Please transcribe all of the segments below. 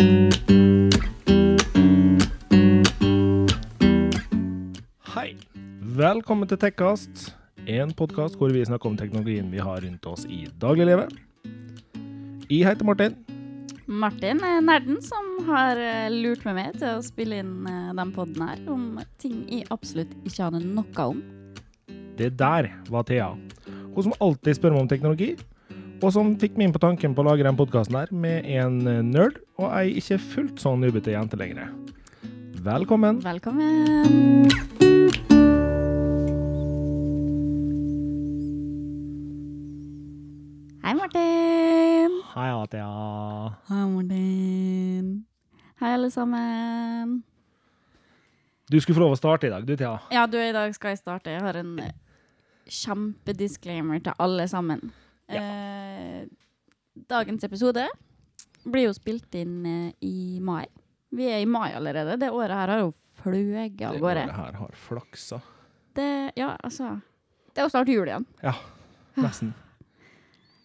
Hei. Velkommen til Tekkast, en podkast hvor vi snakker om teknologien vi har rundt oss i dagliglivet. Jeg heter Martin. Martin er nerden som har lurt meg med til å spille inn eh, den podden her om ting jeg absolutt ikke aner noe om. Det der var Thea. Hun som alltid spør meg om teknologi, og som fikk meg inn på tanken på å lage den podkasten her med en nerd og ei ikke fullt så nubete jente lenger. Velkommen. Velkommen. Hei, Martin. Hei, Atia. Hei, Martin. Hei, alle sammen. Du skulle få lov å starte i dag, du, Thea. Ja, du, i dag skal jeg starte. Jeg har en eh, kjempedisclaimer til alle sammen. Eh, dagens episode blir jo spilt inn eh, i mai. Vi er i mai allerede. Det året her har jo fløyet av Det året her har flaksa. Det, ja, altså Det er jo snart jul igjen. Ja, nesten.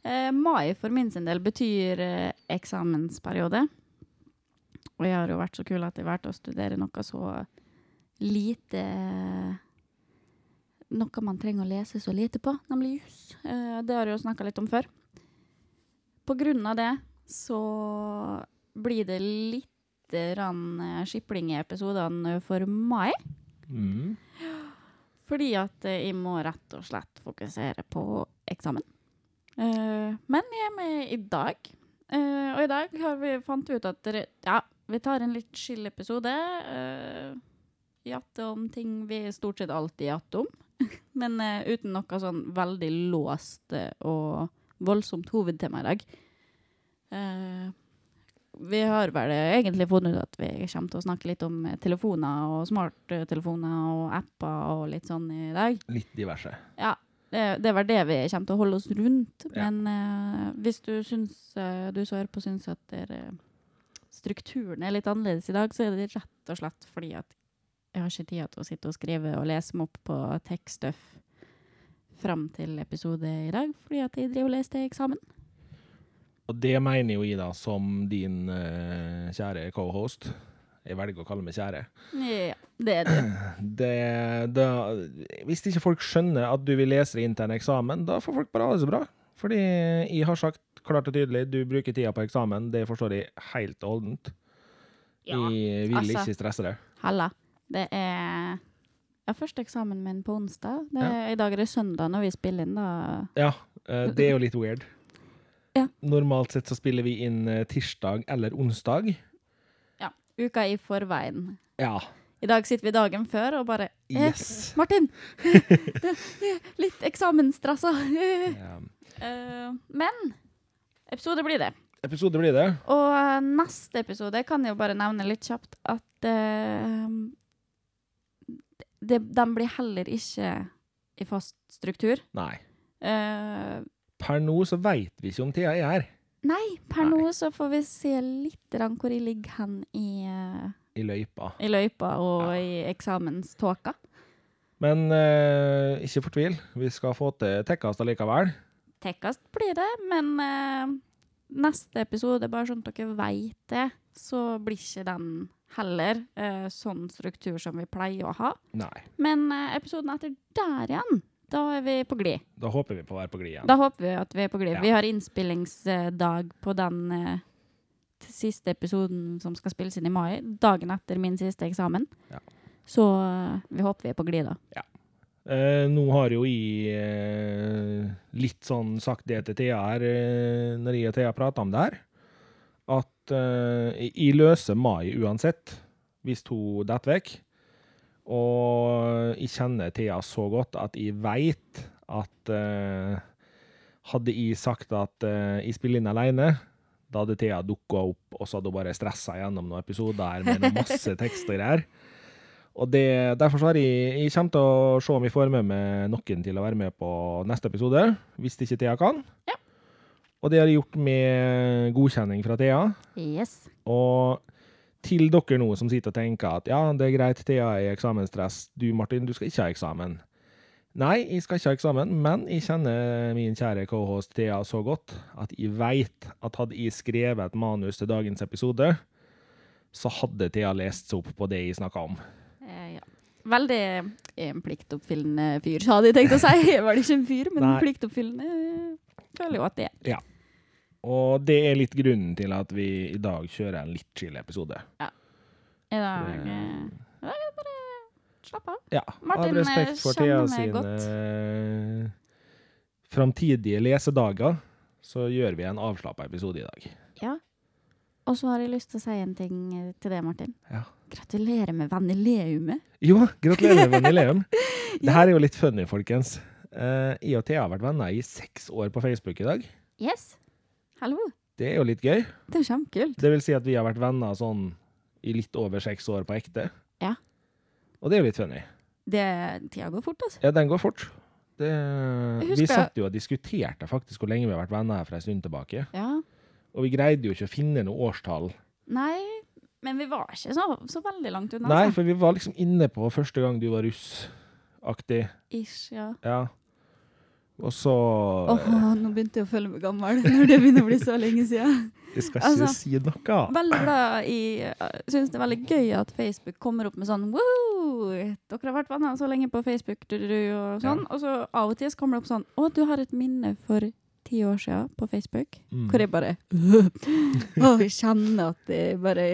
Eh, mai for min sin del betyr eh, eksamensperiode. Og jeg har jo vært så kul at jeg valgte å studere noe så lite Noe man trenger å lese så lite på, nemlig jus. Eh, det har jeg jo snakka litt om før. På grunn av det så blir det litt eh, skipling i episodene for mai. Mm. Fordi at eh, jeg må rett og slett fokusere på eksamen. Men jeg er med i dag. Og i dag har vi fant ut at ja, vi tar en litt chill episode. Uh, jatte om ting vi stort sett alltid jatter om. men uh, uten noe sånn veldig låst eh, og voldsomt hovedtema i dag. Uh, vi har vel egentlig funnet ut at vi kommer til å snakke litt om telefoner og smarttelefoner og apper og litt sånn i dag. Litt diverse. Ja, det, var det vi kommer til å holde oss rundt. Ja. Men uh, hvis du syns, uh, du som hører på syns at dere, strukturen er litt annerledes i dag, så er det rett og slett fordi at jeg har ikke tid til å sitte og skrive og lese meg opp på tekststuff fram til episode i dag, fordi at jeg driver og leser til eksamen. Og det mener jo jeg da som din uh, kjære co-host. Jeg velger å kalle meg kjære. Ja, det er du. Det, da, hvis ikke folk skjønner at du vil lese deg inn til en eksamen, da får folk bare ha det så bra. Fordi jeg har sagt klart og tydelig, du bruker tida på eksamen. Det forstår jeg helt og holdent. Ja, jeg vil altså. ikke stresse det. Halla. Det er ja, første eksamen min på onsdag. Det er, I dag er det søndag når vi spiller inn, da. Ja, eh, det er jo litt weird. Ja. Normalt sett så spiller vi inn eh, tirsdag eller onsdag. Ja, uka i forveien. Ja. I dag sitter vi dagen før og bare eh, Yes. Martin! Litt eksamensstressa. Ja. Eh, men episode blir det. Episode blir det. Og neste episode kan jeg jo bare nevne litt kjapt at det, de blir heller ikke i fast struktur. Nei. Eh, Per nå så veit vi ikke om Thea er her nei, per Nei. nå så får vi se litt grann hvor jeg ligger hen i, eh, i løypa. i løypa og Ja. i eksamenståka. Men eh, ikke fortvil. Vi skal få til tekkast allikevel. Tekkast blir det, men eh, neste episode, bare sånn at dere veit det, så blir ikke den heller eh, sånn struktur som vi pleier å ha. Nei. Men eh, episoden etter der igjen, da er vi på glid. Da håper vi på å være på glid igjen. Da håper vi at vi er på glid. Ja. Vi har innspillingsdag på den eh, siste episoden som skal spilles inn i mai, dagen etter min siste eksamen. Ja. Så eh, vi håper vi er på glid da. Eh, nå har jo jeg eh, litt sånn sagt det til Thea her, eh, når jeg og Thea prata om det her, at eh, jeg- løser mai uansett, hvis hun detter vekk. Og jeg kjenner Thea så godt at jeg veit at uh, hadde jeg sagt at uh, jeg spiller inn alene, da hadde Thea dukka opp, og så hadde hun bare stressa gjennom noen episoder med noen masse tekst og greier. Og det, derfor så har jeg, jeg kommer til å se om jeg får med meg noen til å være med på neste episode, hvis ikke Thea kan. Ja. Og det har jeg gjort med godkjenning fra Thea. Yes. Og til dere nå som sitter og tenker at ja, det er greit, Thea er i eksamensstress. Du Martin, du skal ikke ha eksamen. Nei, jeg skal ikke ha eksamen, men jeg kjenner min kjære cohost Thea så godt at jeg veit at hadde jeg skrevet et manus til dagens episode, så hadde Thea lest seg opp på det jeg snakka om. Eh, ja. Veldig en pliktoppfyllende fyr, hadde jeg tenkt å si. Jeg var ikke en fyr, men Nei. pliktoppfyllende føler jo at det er. Og det er litt grunnen til at vi i dag kjører en litt chill episode. I dag Det- i dag er det bare slapp av. Ja, Martin, av respekt eh, for Thea sine eh, framtidige lesedager, så gjør vi en avslappa episode i dag. Ja. Og så har jeg lyst til å si en ting eh, til deg, Martin. Ja. Gratulerer med venneleumet. Jo, gratulerer med jubileum. Det her er jo litt funny, folkens. Eh, jeg og Thea har vært venner i seks år på Facebook i dag. Yes. Hallo. Det er jo litt gøy. Det er kjempekult. Det vil si at vi har vært venner sånn i litt over seks år på ekte. Ja. Og det er jo litt funny. Det, tida går fort, altså. Ja, den går fort. Det, husker- vi satt jo og diskuterte faktisk hvor lenge vi har vært venner her for en stund tilbake. Ja. Og vi greide jo ikke å finne noe årstall. Nei, men vi var ikke så, så veldig langt unna. Nei, altså. for vi var liksom inne på første gang du var russ-aktig. Ish, ja. Ja. Og så Åh, nå begynte jeg å føle meg gammel, når det begynner å bli så lenge siden. Jeg skal ikke altså, si noe. Veldig glad i syns det er veldig gøy at Facebook kommer opp med sånn Wow! Dere har vært venner så lenge på Facebook, du, du, og sånn. Og så av og til så kommer det opp sånn Å, du har et minne for ti år siden på Facebook. Mm. Hvor jeg bare Å, jeg kjenner at jeg bare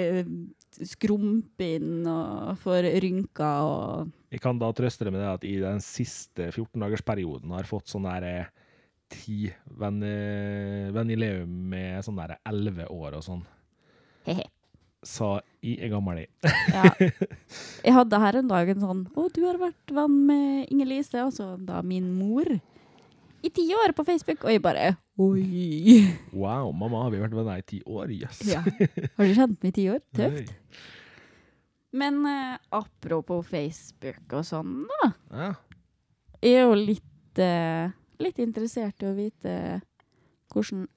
skrumper inn og får rynker og Jeg kan da trøste deg med det at i den siste 14-dagersperioden har jeg fått sånn der eh, ti vennileum med sånn der 11 år og sånn. he-he. Så jeg er gammel, jeg. Ja. Jeg hadde her en dag en sånn Å, du har vært venn med Inger-Lise, altså da min mor, i ti år på Facebook. Og jeg bare Oi. Wow, mamma, har vi vært venner i ti år? Jøss. Ja. Har du kjent meg i ti år? Tøft. Oi. Men eh, apropos Facebook og sånn, da. Ja. Jeg er jo litt, eh, litt interessert i å vite hvilke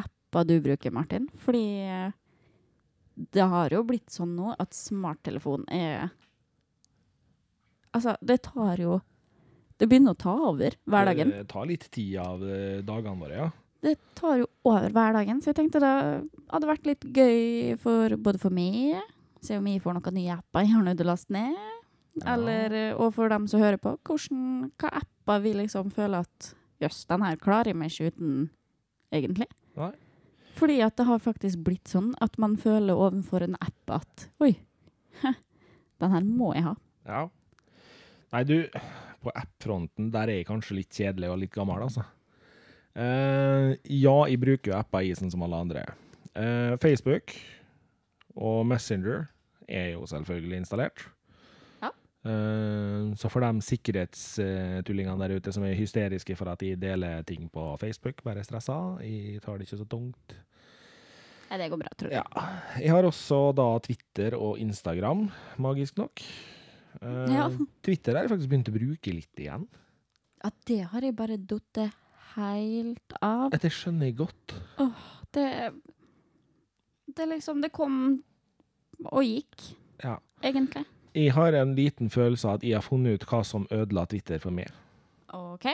apper du bruker, Martin. Fordi eh, det har jo blitt sånn nå at smarttelefon er Altså, det tar jo Det begynner å ta over hverdagen. Det tar litt tid av eh, dagene våre, ja. Det tar jo over hverdagen, så jeg tenkte det hadde vært litt gøy for både for meg, se om jeg får noen nye apper jeg har nødt til å laste ned, Ja. eller eh, og for dem som hører på, hvordan, hva apper vi liksom føler at jøss, den her klarer jeg meg ikke uten, egentlig. Nei. Fordi at det har faktisk blitt sånn at man føler overfor en app at oi, den her må jeg ha. Ja. Nei, du, på app-fronten der er jeg kanskje litt kjedelig og litt gammel, altså. Uh, ja, jeg bruker jo apper i sånn som alle andre. Uh, Facebook og Messenger er jo selvfølgelig installert. Ja. Eh, så for de sikkerhetstullingene der ute som er hysteriske for at de deler ting på Facebook, bare stressa, jeg tar det ikke så tungt. Nei, det går bra, tror jeg. Ja. Jeg har også da Twitter og Instagram, magisk nok. Eh, Ja. Twitter har jeg faktisk begynt å bruke litt igjen. Ja, det har jeg bare datt helt av. Det skjønner jeg godt. Åh, Det Det liksom Det kom og gikk, Ja. egentlig. Jeg har en liten følelse av at jeg har funnet ut hva som ødela Twitter for meg. OK.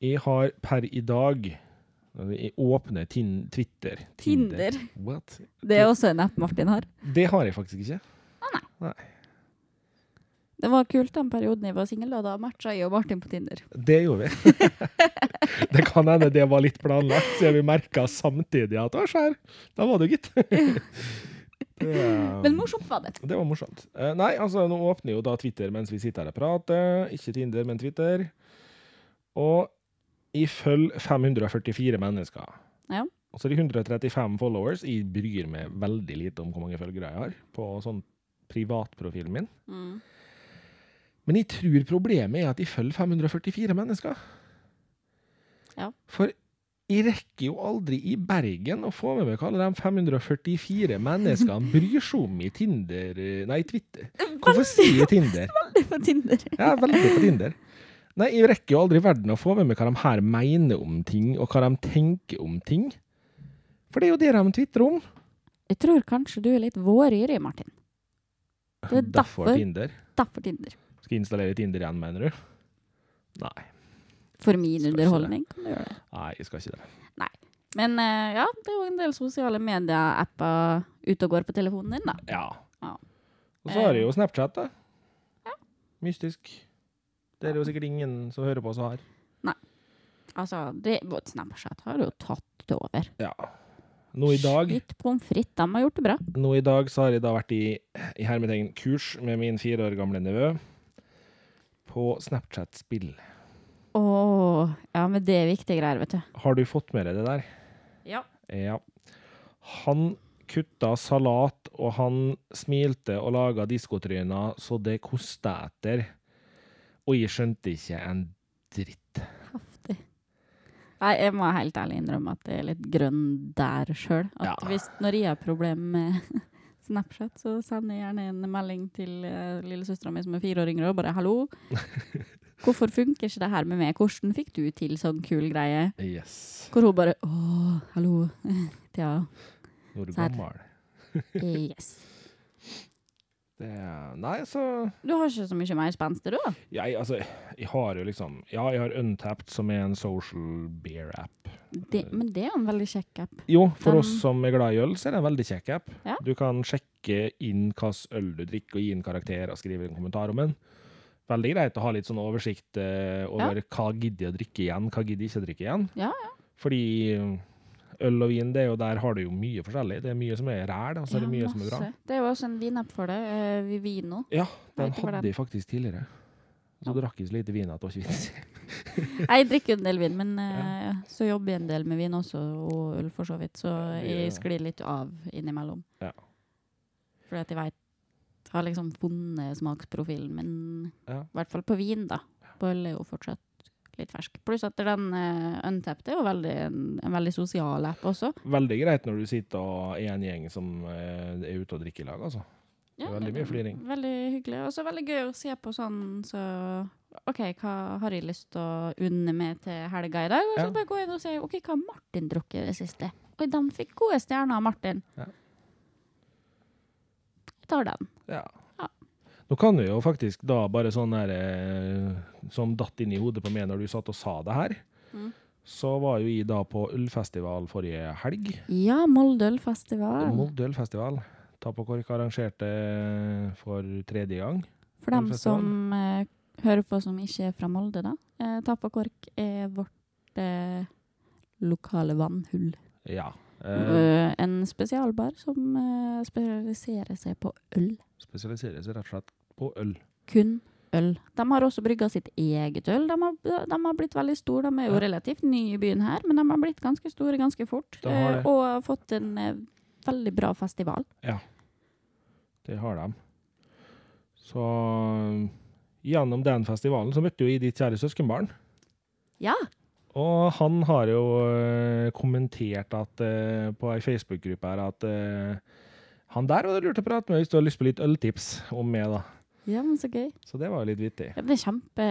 Jeg har per i dag Jeg åpner tin Twitter Tinder. What? Det er også en app Martin har. Det har jeg faktisk ikke. Det var kult den perioden jeg var singel, og da matcha jeg og Martin på Tinder. Det gjorde vi. det kan hende det var litt planlagt, siden vi merka samtidig at å, skjær, da var du, gitt. Det, Men morsomt var det. Det var morsomt. Eh, nei, altså, nå åpner jo da Twitter mens vi sitter her og prater. Ikke Tinder, men Twitter. Og ifølge følger 544 mennesker. Ja. Og så er det 135 followers. Jeg bryr meg veldig lite om hvor mange følgere jeg har på sånn privatprofilen min. Mm. Men jeg tror problemet er at jeg følger 544 mennesker. Ja. For jeg rekker jo aldri i Bergen å få med meg hva alle de 544 menneskene bryr seg om i Tinder Nei, Twitter. Hvorfor sier jeg Tinder? Veldig på Tinder. Er veldig på Tinder. Nei, jeg rekker jo aldri i verden å få med meg hva de her mener om ting, og hva de tenker om ting. For det er jo det de tvitrer om. Jeg tror kanskje du er litt våryrig, Martin. Det er Derfor derfor. Tinder. Derfor Tinder. Skal jeg installere Tinder igjen, mener du? Nei. For min underholdning kan du gjøre det. Nei, jeg skal ikke det. Nei. Men eh, ja, det er jo en del sosiale medier-apper ute og går på telefonen din, da. Ja. Ja. Og så har jeg jo Snapchat, da. Ja. Mystisk. Det er det jo sikkert ingen som hører på som har. Altså, det, Snapchat har jo tatt det over. Ja. Nå i dag Litt pommes frites, de har gjort det bra. Nå i dag så har jeg da vært i, i hermetegn kurs med min fire år gamle nevø på Snapchat-spill. Åh, ja, men det er viktige greier, vet du. Har du fått med deg det der? Ja. Ja. Han kutta salat, og han smilte og laga diskotryner så det kosta etter. Og jeg skjønte ikke en dritt. Heftig. Nei, jeg må helt ærlig innrømme at jeg er litt grønn der sjøl. Ja. hvis når jeg har problemer med Snapchat, så sender jeg gjerne en melding til uh, lillesøstera mi som er fire år yngre, og bare 'hallo'. Hvorfor funker ikke det her med meg? Hvordan fikk du til sånn kul greie? Yes. Hvor hun bare 'Å, hallo'. Thea. Nå er du Serr. gammel. Yes. Det, nei, så Du har ikke så mye mer spenst, du, da? jeg, altså, jeg har jo liksom Ja, jeg har Untapped, som er en social beer-app. Men det er jo en veldig kjekk app. Jo, for Den- oss som er glad i øl, så er det en veldig kjekk app. Ja. Du kan sjekke inn hvilken øl du drikker, og gi en karakter og skrive en kommentar om den. Veldig greit å ha litt sånn oversikt eh, over hva gidder jeg å drikke igjen, hva gidder jeg ikke å drikke igjen. Ja, Fordi eh, øl og vin, det er jo der har du jo mye forskjellig. Det er mye som er ræl, og så er det mye som er bra. Det er jo også en vinapp for det. Uh, Vivino. Ja, den hadde jeg faktisk tidligere. Så Ja. drakk jeg så lite vin at det var ikke vits. Jeg drikker jo en del vin, men eh, så jobber jeg en del med vin også, og øl for så vidt, så jeg sklir litt av innimellom. Ja. Fordi at jeg vet, har liksom funnet smaksprofilen min, Ja. i hvert fall på vin da. Bolle er jo fortsatt litt fersk. Pluss at den uh, Untapped er jo veldig, en, en veldig sosial app også. Veldig greit når du sitter og er en gjeng som uh, er ute og drikker i lag, altså. Er veldig mye fliring. Veldig hyggelig. Og så veldig gøy å se på sånn så OK, hva har jeg lyst til å unne meg til helga i dag? Og så Ja. bare gå inn og se OK, hva har Martin drukket i det siste? Oi, den fikk gode stjerner av Martin. Ja. Jeg tar den. Ja. Ja. Nå kan vi jo faktisk da bare sånn der eh, Som datt inn i hodet på meg når du satt og sa det her, Mm. så var jo jeg da på ølfestival forrige helg. Ja, Molde ølfestival. Molde ølfestival. Kork arrangerte for tredje gang. For dem Ølfestival. som eh, hører på som ikke er fra Molde, da. Eh, Kork er vårt eh, lokale vannhull. Ja. Eh, Eh, en spesialbar som uh, spesialiserer seg på øl. spesialiserer seg rett og slett på øl. kun øl. De har også brygga sitt eget øl. De har, de har blitt veldig store. De er jo relativt nye i byen her, men de har blitt ganske store ganske fort. Eh, det. Og har fått en eh, veldig bra festival. Ja, Det har de. Så gjennom den festivalen så møtte jo jeg ditt kjære søskenbarn. Ja! Og han har jo eh, kommentert at, eh, på ei Facebook-gruppe her at eh, han der var det lurt å prate med hvis du har lyst på litt øltips om meg, da. Ja, men så gøy. Så det var jo litt vittig. Ja, det er kjempe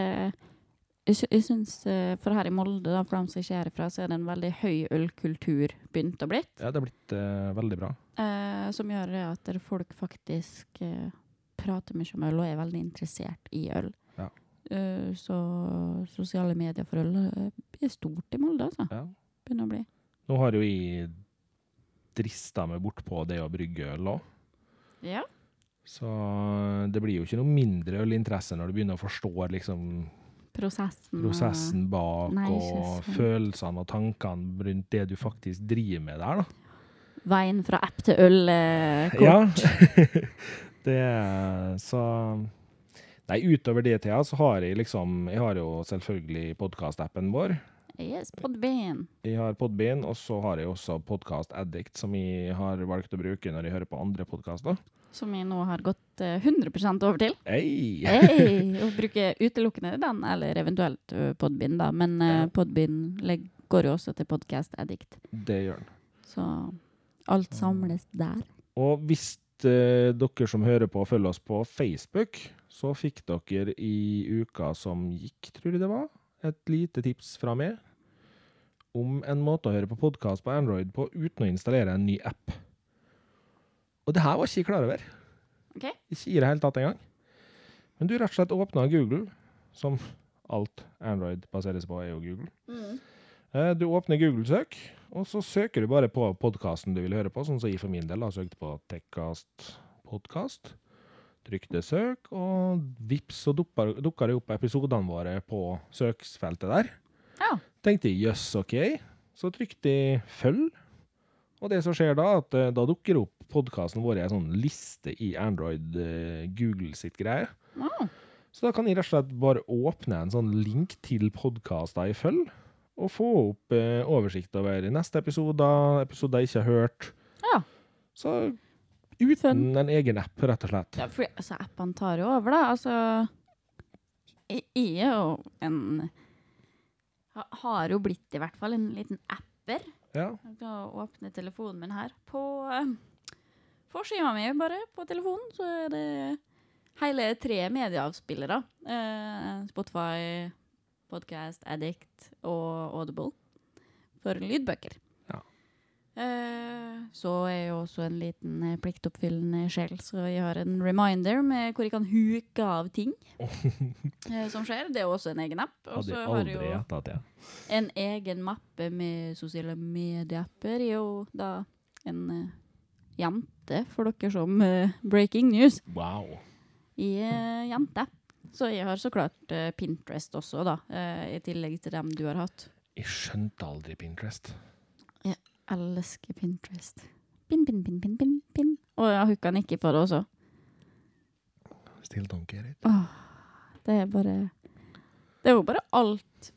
Jeg, jeg syns, eh, for her i Molde, da, for dem som ikke er herfra, så er det en veldig høy ølkultur begynt å blitt. Ja, det har blitt uh, veldig bra. Uh, som gjør at folk faktisk uh, prater mye om øl og er veldig interessert i øl. Eh, så sosiale medier for øl eh, er stort i Molde, altså. Ja. Begynner å bli. Nå har jo jeg drista meg bort på det å brygge øl òg. Ja. Så det blir jo ikke noe mindre ølinteresse når du begynner å forstå liksom, Prosessen. prosessen bak Nei, og følelsene og tankene rundt det du faktisk driver med der. da. Veien fra app til øl eh, kort. Ja. det er så Nei, utover det, Thea, så har jeg liksom Jeg har jo selvfølgelig podkastappen vår. Yes, Podbean. Jeg har Podbean, og så har jeg også Podcast Addict, som jeg har valgt å bruke når jeg hører på andre podkaster. Som jeg nå har gått eh, 100% over til. Hey. Hey, og bruker utelukkende den, eller eventuelt Podbean, da. Men Ja. Podbean går jo også til Podcast Addict. Det gjør den. Så alt samles der. Og hvis uh, dere som hører på, følger oss på Facebook, så fikk dere i uka som gikk, tror jeg det var, et lite tips fra meg om en måte å høre på podkast på Android på uten å installere en ny app. Og det her var ikke jeg klar over. Ok. Ikke i det hele tatt engang. Men du rett og slett åpna Google, som alt Android baseres på, er jo Google. Mm. Du åpner Google-søk, Og så søker du bare på podkasten du vil høre på, sånn som jeg for min del da, søkte på Tekkast podkast. Trykte søk, og vips, så dukka det opp episodene våre på søksfeltet der. Ja. Tenkte jeg yes, OK. Så trykte jeg følg, og det som skjer da, at eh, da dukker opp podkasten vår i ei sånn liste i Android eh, Google sitt greie. Ah. Så da kan jeg rett og slett bare åpne en sånn link til podkaster i følg, og få opp eh, oversikt over neste episoder, episoder jeg ikke har hørt. Ja. Så uten Fun. en egen app, rett og slett. Ja, for altså, appene tar jo over, da. Altså Jeg jeg er jo en Har jo blitt i hvert fall en liten apper. Ja. Jeg kan åpne telefonen min her. På uh, forsida mi, bare, på telefonen, så er det hele tre medieavspillere. Uh, Spotify, Podcast Addict og Audible for lydbøker. Ja. Eh, så er jeg jo også en liten eh, pliktoppfyllende sjel, så jeg har en reminder med hvor jeg kan huke av ting eh, som skjer. Det er også en egen app. Og så har jeg jo en egen mappe med sosiale medieapper. Jeg er jo da en jente, for dere som breaking news. Wow. Jeg er jente. Så jeg har så klart Pinterest også, da. I tillegg til dem du har hatt. Jeg skjønte aldri Pinterest. Elsker Pinterest. Pin, pin, pin, pin, pin, pin. Og jeg hooka ikke på det også. Still don't get it. Åh, det er bare Det er jo bare alt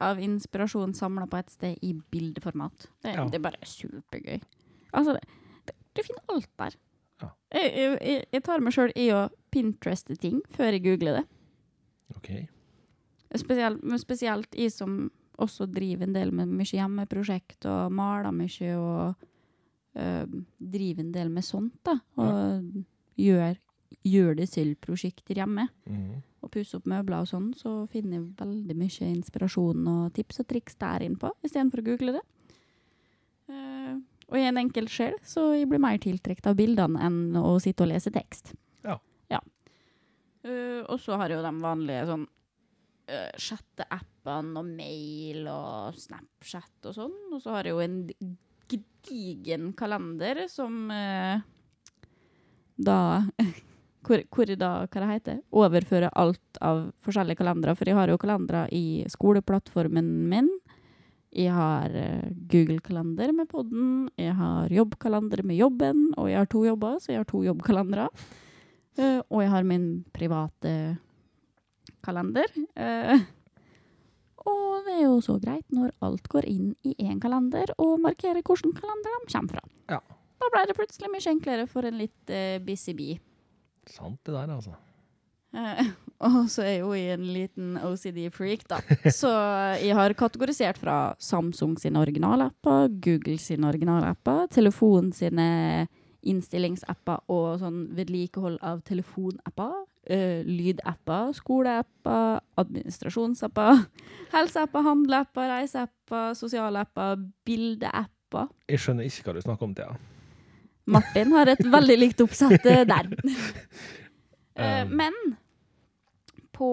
av inspirasjon samla på et sted i bildeformat. Det, Ja. det er bare supergøy. Altså, det, det, du finner alt der. Ja. Jeg, jeg, jeg- tar meg sjøl i å pintereste ting før jeg googler det. OK. Spesielt, spesielt jeg som også driver en del med mye hjemmeprosjekt og maler mye og øh, driver en del med sånt, da. Og gjør, gjør det selv-prosjekter hjemme Mm. og pusse opp møbler og sånn, så finner jeg veldig mye inspirasjon og tips og triks der innpå, istedenfor å google det. Uh, og er en enkel sjel, så jeg blir mer tiltrukket av bildene enn å sitte og lese tekst. Ja. ja. Uh, og så har jeg jo de vanlige sånn uh, chatteappene og mail og Snapchat og sånn. Og så har jeg jo en gedigen kalender som uh, da hvor, hvor da, hva det heter, overfører alt av forskjellige kalendere. For jeg har jo kalendere i skoleplattformen min. Jeg har eh, Google-kalender med podden. Jeg har jobbkalender med jobben, og jeg har to jobber, så jeg har to jobbkalendere. Uh, og jeg har min private kalender. Eh, og det er jo så greit når alt går inn i én kalender, og markerer hvilken kalender de kommer fra. Ja. Da ble det plutselig mye enklere for en litt uh, busy bee. Sant det der, altså. Eh, og så er jeg jo jeg en liten OCD-freak, da. Så jeg har kategorisert fra Samsung sine originalapper, Google sine originalapper, telefon sine innstillingsapper og sånn vedlikehold av telefonapper, uh, lydapper, skoleapper, administrasjonsapper, helseapper, handleapper, reiseapper, sosiale apper, bildeapper. Jeg skjønner ikke hva du snakker om, Thea. Martin har et veldig likt oppsett eh, der. Um. men på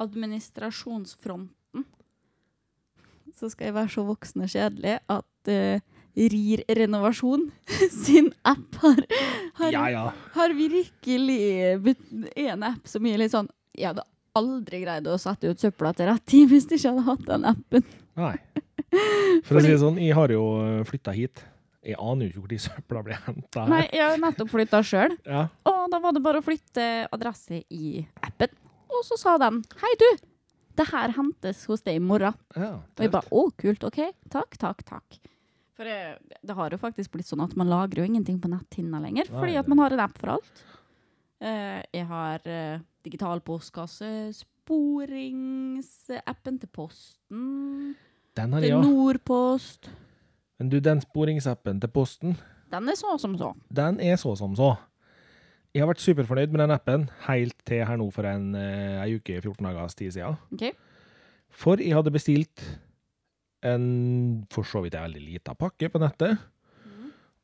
administrasjonsfronten så skal jeg være så voksen og kjedelig at eh, RIR Renovasjon sin app har, har, Ja, ja. har virkelig en app som gir litt sånn Jeg hadde aldri greid å sette ut søpla til rett tid hvis jeg ikke hadde hatt den appen. Nei. For å si det sånn, jeg har jo flytta hit. Jeg aner jo ikke hvor de søpla blir henta Nei, jeg har nettopp flytta sjøl. Ja. Og da var det bare å flytte adresse i appen. Og så sa den Hei, du! Det her hentes hos deg i morgen. ja Og jeg bare Å, kult. OK. Takk, takk, takk. For det, det har jo faktisk blitt sånn at man lagrer jo ingenting på netthinna lenger, Nei, fordi at man har en app for alt. Uh, jeg har uh, digital postkasse, sporingsappen til Posten, Den har til jeg òg. Nordpost. Men du, den sporingsappen til Posten, Den er så som så. den er så som så. Jeg har vært superfornøyd med den appen helt til her nå for en, eh, ei uke, 14 dagers tid siden. Okay. For jeg hadde bestilt en for så vidt en veldig lita pakke på nettet.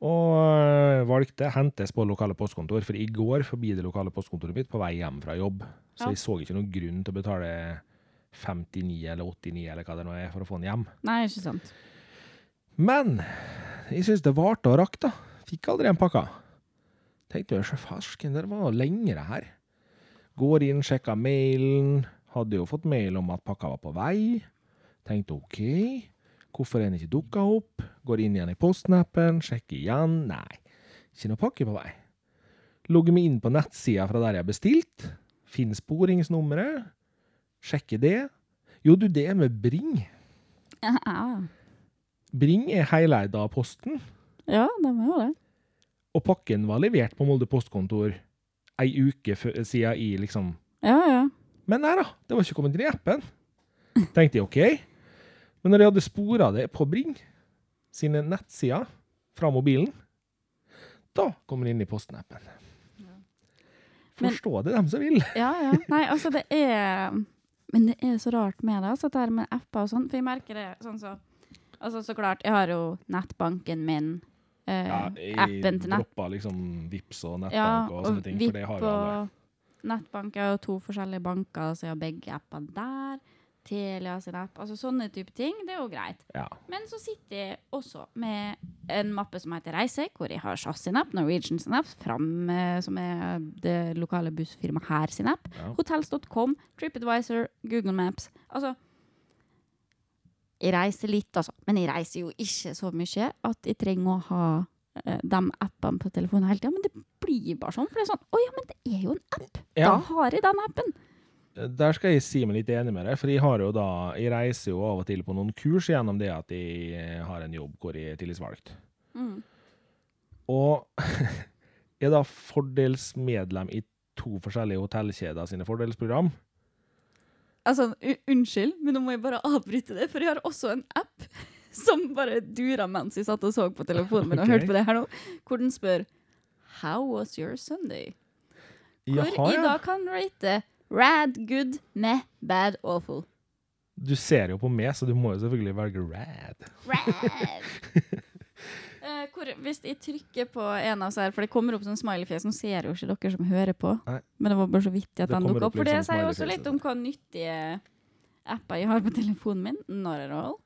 Og øh, valgte hentes på lokale postkontor, for i går forbi det lokale postkontoret mitt på vei hjem fra jobb. Så Ja. jeg så ikke noen grunn til å betale 59 eller 89 eller hva det nå er, for å få den hjem. Nei, ikke sant. Men jeg syns det varte og rakk, da. Fikk aldri en pakka. Tenkte jeg, farsken, det var lengre her. Går inn, sjekker mailen. Hadde jo fått mail om at pakka var på vei. Tenkte OK, hvorfor er den ikke dukka opp? Går inn igjen i postnappen, sjekker igjen. Nei, ikke noe pakke på vei. Logger meg inn på nettsida fra der jeg har bestilt. Finner sporingsnummeret. Sjekker det. Jo, du, det er med Bring. Ja, Bring er heleid av Posten. ja de er jo det. Og pakken var levert på Molde postkontor ei uke siden i liksom Ja, ja. Men nei da, det var ikke kommet inn i appen. Tenkte jeg OK. Men når jeg hadde spora det på Bring sine nettsider fra mobilen, da kommer det inn i Posten-appen. Forstå det, dem som vil. Ja, ja. Nei, altså det er Men det er så rart med det, altså det her med apper og sånn. For jeg merker det sånn så Altså så klart, jeg har jo nettbanken min. Eh, Ja, jeg appen til nett... droppa liksom Vips og nettbank Ja, og og sånne ting, for det har jo alle. nettbank er jo to forskjellige banker, så jeg har begge appene der. Telia sin app. Altså sånne type ting. Det er jo greit. Ja. Men så sitter jeg også med en mappe som heter Reise, hvor jeg har SAS sin app, Norwegian sin app, Fram, eh, som er det lokale bussfirmaet her sin app, Ja. Hotels.com, TripAdvisor, Google Maps. Altså Jeg reiser litt, altså. Men jeg reiser jo ikke så mye at jeg trenger å ha eh, de appene på telefonen hele tida. Men det blir bare sånn. For det er sånn Å ja, men det er jo en app! Ja. Da har jeg den appen. Der skal jeg si meg litt enig med deg, for jeg har jo da Jeg reiser jo av og til på noen kurs gjennom det at jeg eh, har en jobb hvor jeg er tillitsvalgt. Mm. Og er da fordelsmedlem i to forskjellige hotellkjeder sine fordelsprogram. Altså, unnskyld, men nå må jeg bare avbryte det, for jeg har også en app som bare dura mens jeg satt og så på telefonen min og hørte på det her nå, hvor den spør How was your Sunday? Hvor Jaha, jeg da kan rate rad, good, meh, bad, awful. Du ser jo på meg, så du må jo selvfølgelig velge rad. Rad! uh, hvor, hvis jeg trykker på en av disse her, for det kommer opp sånn smileyfjes, nå ser jo ikke dere som hører på, Nei. men det var bare så vittig at Det den dukket opp. For det liksom sier jo også litt om hva nyttige apper jeg har på telefonen min, not at all.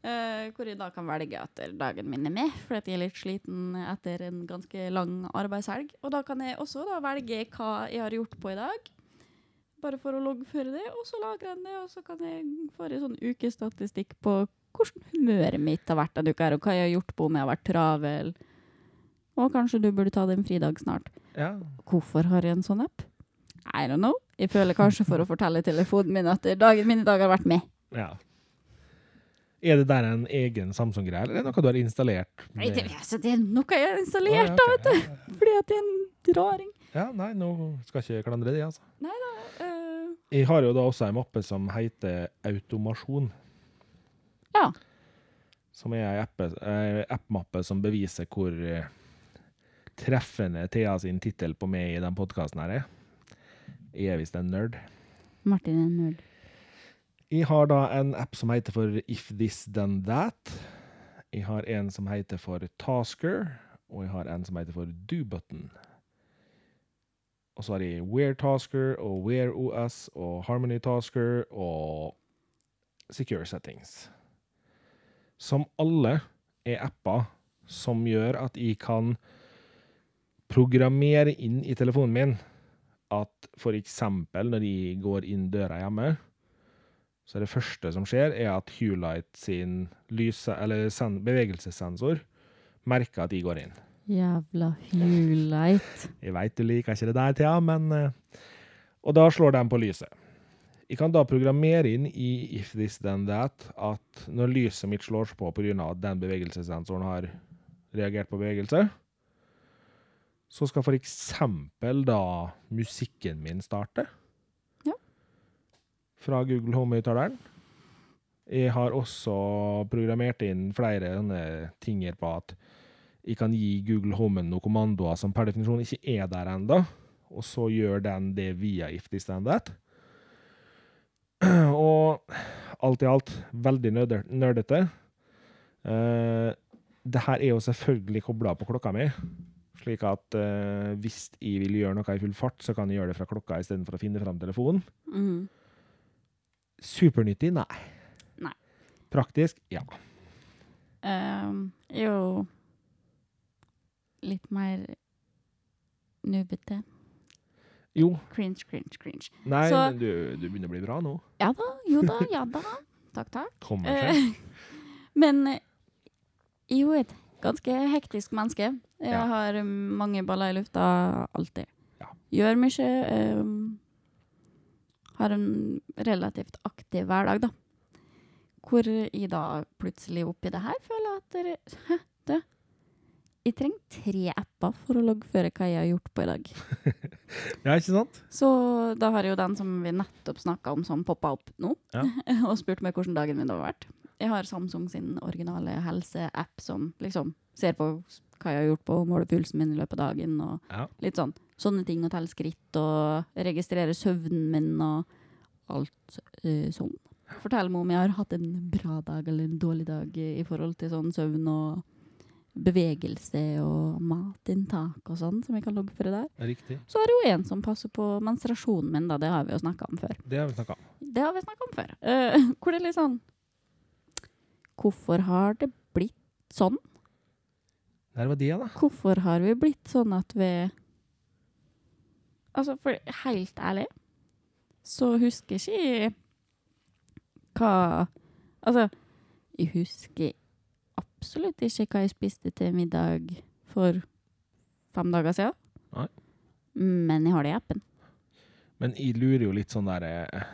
Eh, hvor jeg da kan velge at dagen min er med, fordi jeg er litt sliten etter en ganske lang arbeidshelg. Og da kan jeg også da velge hva jeg har gjort på i dag, bare for å loggføre det, og så lagrer jeg det, og så kan jeg få en sånn ukestatistikk på hvordan humøret mitt har vært denne uka, her, og hva jeg har gjort på om jeg har vært travel. Og kanskje du burde ta deg en fridag snart. Ja. Hvorfor har jeg en sånn app? I don't know. Jeg føler kanskje for å fortelle telefonen min at dagen min i dag har vært med. ja. Er det der en egen Samsung-greie, eller er det noe du har installert? Nei, med- Det, altså, det er noe jeg har installert, installert, ja, da, vet du. Fordi at det er en raring. Ja, nei, nå skal jeg ikke klandre det, altså. Eh, Jeg har jo da også en mappe som heter Automasjon. Ja. Som er ei app- ei app-mappe som beviser hvor eh, treffende Thea sin tittel på meg i den podkasten her er. Jeg er visst en nerd. Martin er en nerd. Jeg har da en app som heter for If This Then That. Jeg har en som heter for Tasker, og jeg har en som heter for DoButton. Og så har de Wear Tasker og Wear OS og Harmony Tasker og Secure Settings. Som alle er apper som gjør at jeg kan programmere inn i telefonen min at for eksempel når jeg går inn døra hjemme, så er det første som skjer, er at Hulight sin lyse, bevegelsessensor merker at de går inn. Jævla Hulight. Jeg veit du liker ikke det der, Thea, men eh, Og da slår de på lyset. Jeg kan da programmere inn i If This Then That at når lyset mitt slår på pga. at den bevegelsessensoren har reagert på bevegelse, så skal for eksempel da musikken min starte. Ja. Fra Google Home-høyttaleren. Jeg har også programmert inn flere ting på at jeg kan gi Google Home noen kommandoer som per definisjon ikke er der enda, og så gjør den det via Ifty Standard. Og alt i alt veldig nerdete. Uh, det her er jo selvfølgelig kobla på klokka mi, slik at uh, hvis jeg vil gjøre noe i full fart, så kan jeg gjøre det fra klokka istedenfor å finne fram telefonen. Mm. Supernyttig? Nei. Nei. Praktisk? Ja. Um, jo litt mer nubbete. Jo. Cringe, cringe, cringe. Nei, Så- men du, du begynner å bli bra nå. Ja da, jo da, ja da. Takk, takk. Kommer seg. Eh, men eh, jo et ganske hektisk menneske. Jeg Ja. har mange baller i lufta alltid. Ja. Gjør mye. Um, har en relativt aktiv hverdag, da. Hvor jeg da plutselig oppi det her føler at dere du. Jeg trenger tre apper for å loggføre hva jeg har gjort på i dag. Ja, ikke sant? Så da har jeg jo den som vi nettopp snakka om, som poppa opp nå, Ja. og spurt meg hvordan dagen min har vært. Jeg har Samsung sin originale helseapp som liksom ser på hva jeg har gjort på, måler pulsen min i løpet av dagen og Ja. litt sånn. Sånne ting, å telle skritt og registrere søvnen min og alt uh, sånn. Fortell meg om jeg har hatt en bra dag eller en dårlig dag i, i forhold til sånn søvn og bevegelse og matinntak og sånn, som vi kan loggføre der. Riktig. Så er det jo en som passer på menstruasjonen min, da. Det har vi jo snakka om før. Det har vi snakka om. Det har vi snakka om før. Uh, hvor det er litt sånn Hvorfor har det blitt sånn? Der var det, da. Hvorfor har vi blitt sånn at vi Altså, for helt ærlig så husker ikke jeg hva Altså, jeg husker absolutt ikke hva jeg spiste til middag for fem dager siden. Nei. Men jeg har det i appen. Men jeg lurer jo litt sånn der eh,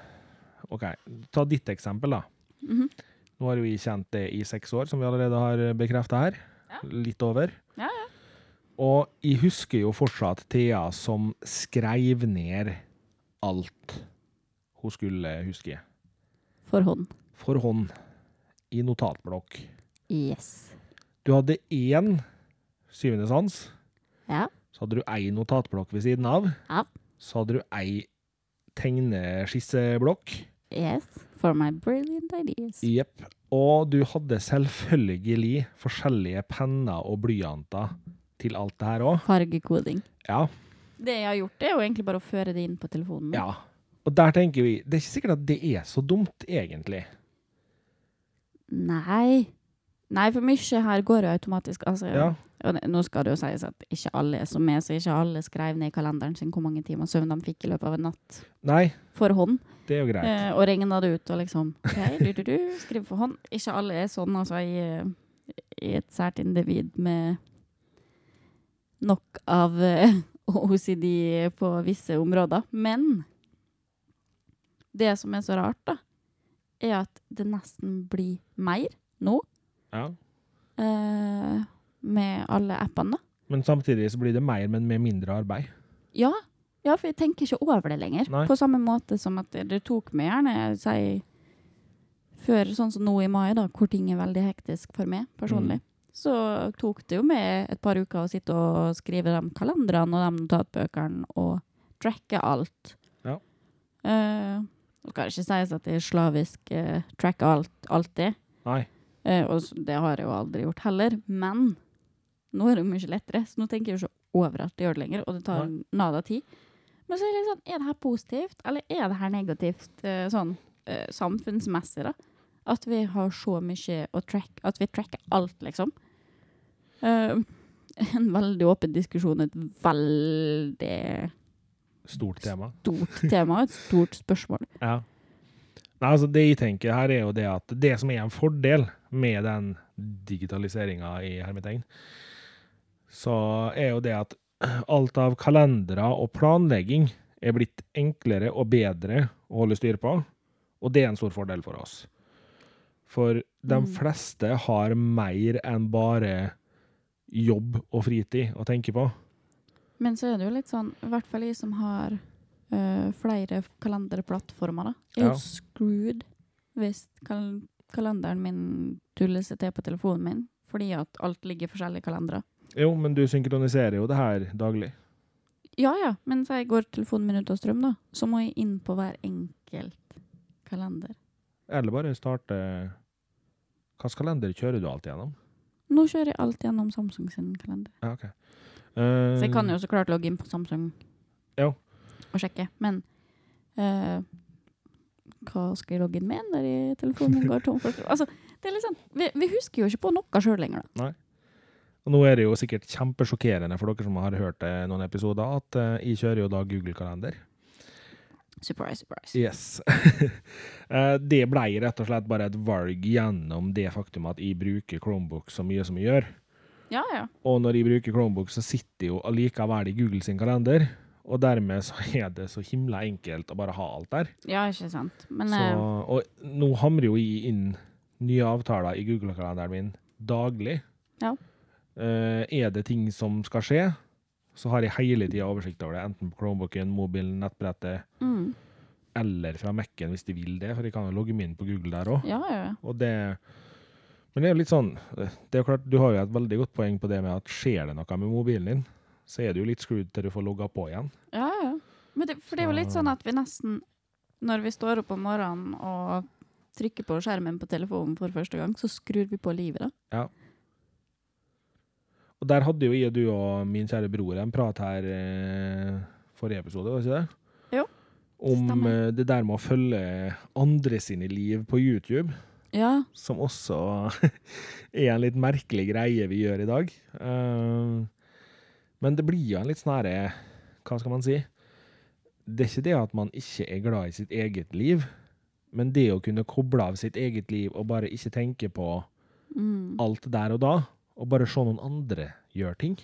OK, ta ditt eksempel, da. Mhm. Nå har jo vi kjent det i seks år, som vi allerede har bekrefta her. Ja. Litt over. Ja, ja. Og jeg husker jo fortsatt Thea som skreiv ned alt hun skulle huske. For hånd. For hånd. I notatblokk. Yes. Du hadde én syvende sans. Ja. Så hadde du ei notatblokk ved siden av. Ja. Så hadde du ei tegneskisseblokk. Yes. For my brilliant ideas. Jepp. Og du hadde selvfølgelig forskjellige penner og blyanter til alt det her òg. Fargekoding. Ja. Det jeg har gjort, er jo egentlig bare å føre det inn på telefonen. ja. Og der tenker vi Det er ikke sikkert at det er så dumt, egentlig. Nei. Nei, for mye her går jo automatisk. Altså, Ja. og nå skal det jo sies at ikke alle er som meg, så ikke alle skrev ned i kalenderen sin hvor mange timer søvn de fikk i løpet av en natt Nei, for hånd. det er jo greit. Eh, og regna det ut og liksom okay, du, du, du, skriv for hånd. Ikke alle er sånn, altså. Jeg er et sært individ med nok av eh, OCD på visse områder. Men det som er så rart, da, er at det nesten blir mer nå Ja. eh, med alle appene. da. Men samtidig så blir det mer, men med mindre arbeid. Ja, ja, for jeg tenker ikke over det lenger. Nei. På samme måte som at det, tok meg gjerne, si, før sånn som nå i mai, da, hvor ting er veldig hektisk for meg personlig, Mm. så tok det jo med et par uker å sitte og skrive de kalenderne og de notatbøkene og tracke alt. Ja. Uh, det skal ikke sies at jeg slavisk uh, tracker alt alltid, Nei. Eh, og det har jeg jo aldri gjort heller. Men nå er det mye lettere, så nå tenker jeg jo ikke over at jeg gjør det lenger, og det tar nada tid. Men så er det litt sånn, er det her positivt, eller er det her negativt eh, sånn eh, samfunnsmessig, da? At vi har så mye å track, at vi tracker alt, liksom. Eh, en veldig åpen diskusjon, et veldig Stort tema. stort tema, et stort spørsmål. Ja. Nei, altså Det jeg tenker her, er jo det at det som er en fordel med den digitaliseringa i hermetegn, så er jo det at alt av kalendere og planlegging er blitt enklere og bedre å holde styr på, og det er en stor fordel for oss. For de Mm. fleste har mer enn bare jobb og fritid å tenke på. Men så er det jo litt sånn, i hvert fall jeg som har ø, flere kalenderplattformer, da. Er Ja. jo screwed hvis kal kalenderen min tuller seg til på telefonen min, fordi at alt ligger i forskjellige kalendere. Jo, men du synkroniserer jo det her daglig. Ja, ja, men så jeg går telefonen min ut av strøm, da, så må jeg inn på hver enkelt kalender. Eller bare starte Hvilken kalender kjører du alt gjennom? Nå kjører jeg alt gjennom Samsung sin kalender. Ja, ok. Så jeg kan Eh, jo så klart logge inn på Samsung jo. og sjekke, men eh, Hva skal jeg logge inn med når telefonen min går tom for Altså, det er sånn, vi, vi husker jo ikke på noe sjøl lenger, da. Og nå er det jo sikkert kjempesjokkerende for dere som har hørt eh, noen episoder, at uh, jeg kjører jo da Google-kalender. Surprise, surprise. Yes. Eh, det ble rett og slett bare et valg gjennom det faktum at jeg bruker Chromebook så mye som jeg gjør. Ja, ja. Og når jeg bruker Chromebook, så sitter jeg jo allikevel i Google sin kalender. Og dermed så er det så himla enkelt å bare ha alt der. Ja, ikke sant. Men Så, eh, og nå hamrer jo jeg inn nye avtaler i Google-kalenderen min daglig. Ja. Eh, er det ting som skal skje, så har jeg hele tida oversikt over det. Enten på Chromebooken, mobilen, nettbrettet, mm, eller fra Mac-en hvis de vil det. For jeg kan jo logge meg inn på Google der òg. ja, ja. Og det Men det er jo litt sånn Det er jo klart, Du har jo et veldig godt poeng på det med at skjer det noe med mobilen din, så er du litt screwed til du får logga på igjen. ja, ja. Men det, for det er jo litt sånn at vi nesten, når vi står opp om morgenen og trykker på skjermen på telefonen for første gang, så skrur vi på livet, da. Ja. Og der hadde jo jeg og du og min kjære bror en prat her eh, forrige episode, var ikke det? Jo, Om stemmer. eh, det der med å følge andre sine liv på YouTube, Ja. som også er en litt merkelig greie vi gjør i dag. Eh, men det blir jo en litt sånn herre Hva skal man si? Det er ikke det at man ikke er glad i sitt eget liv, men det å kunne koble av sitt eget liv og bare ikke tenke på Mm. alt der og da, og bare se noen andre gjøre ting.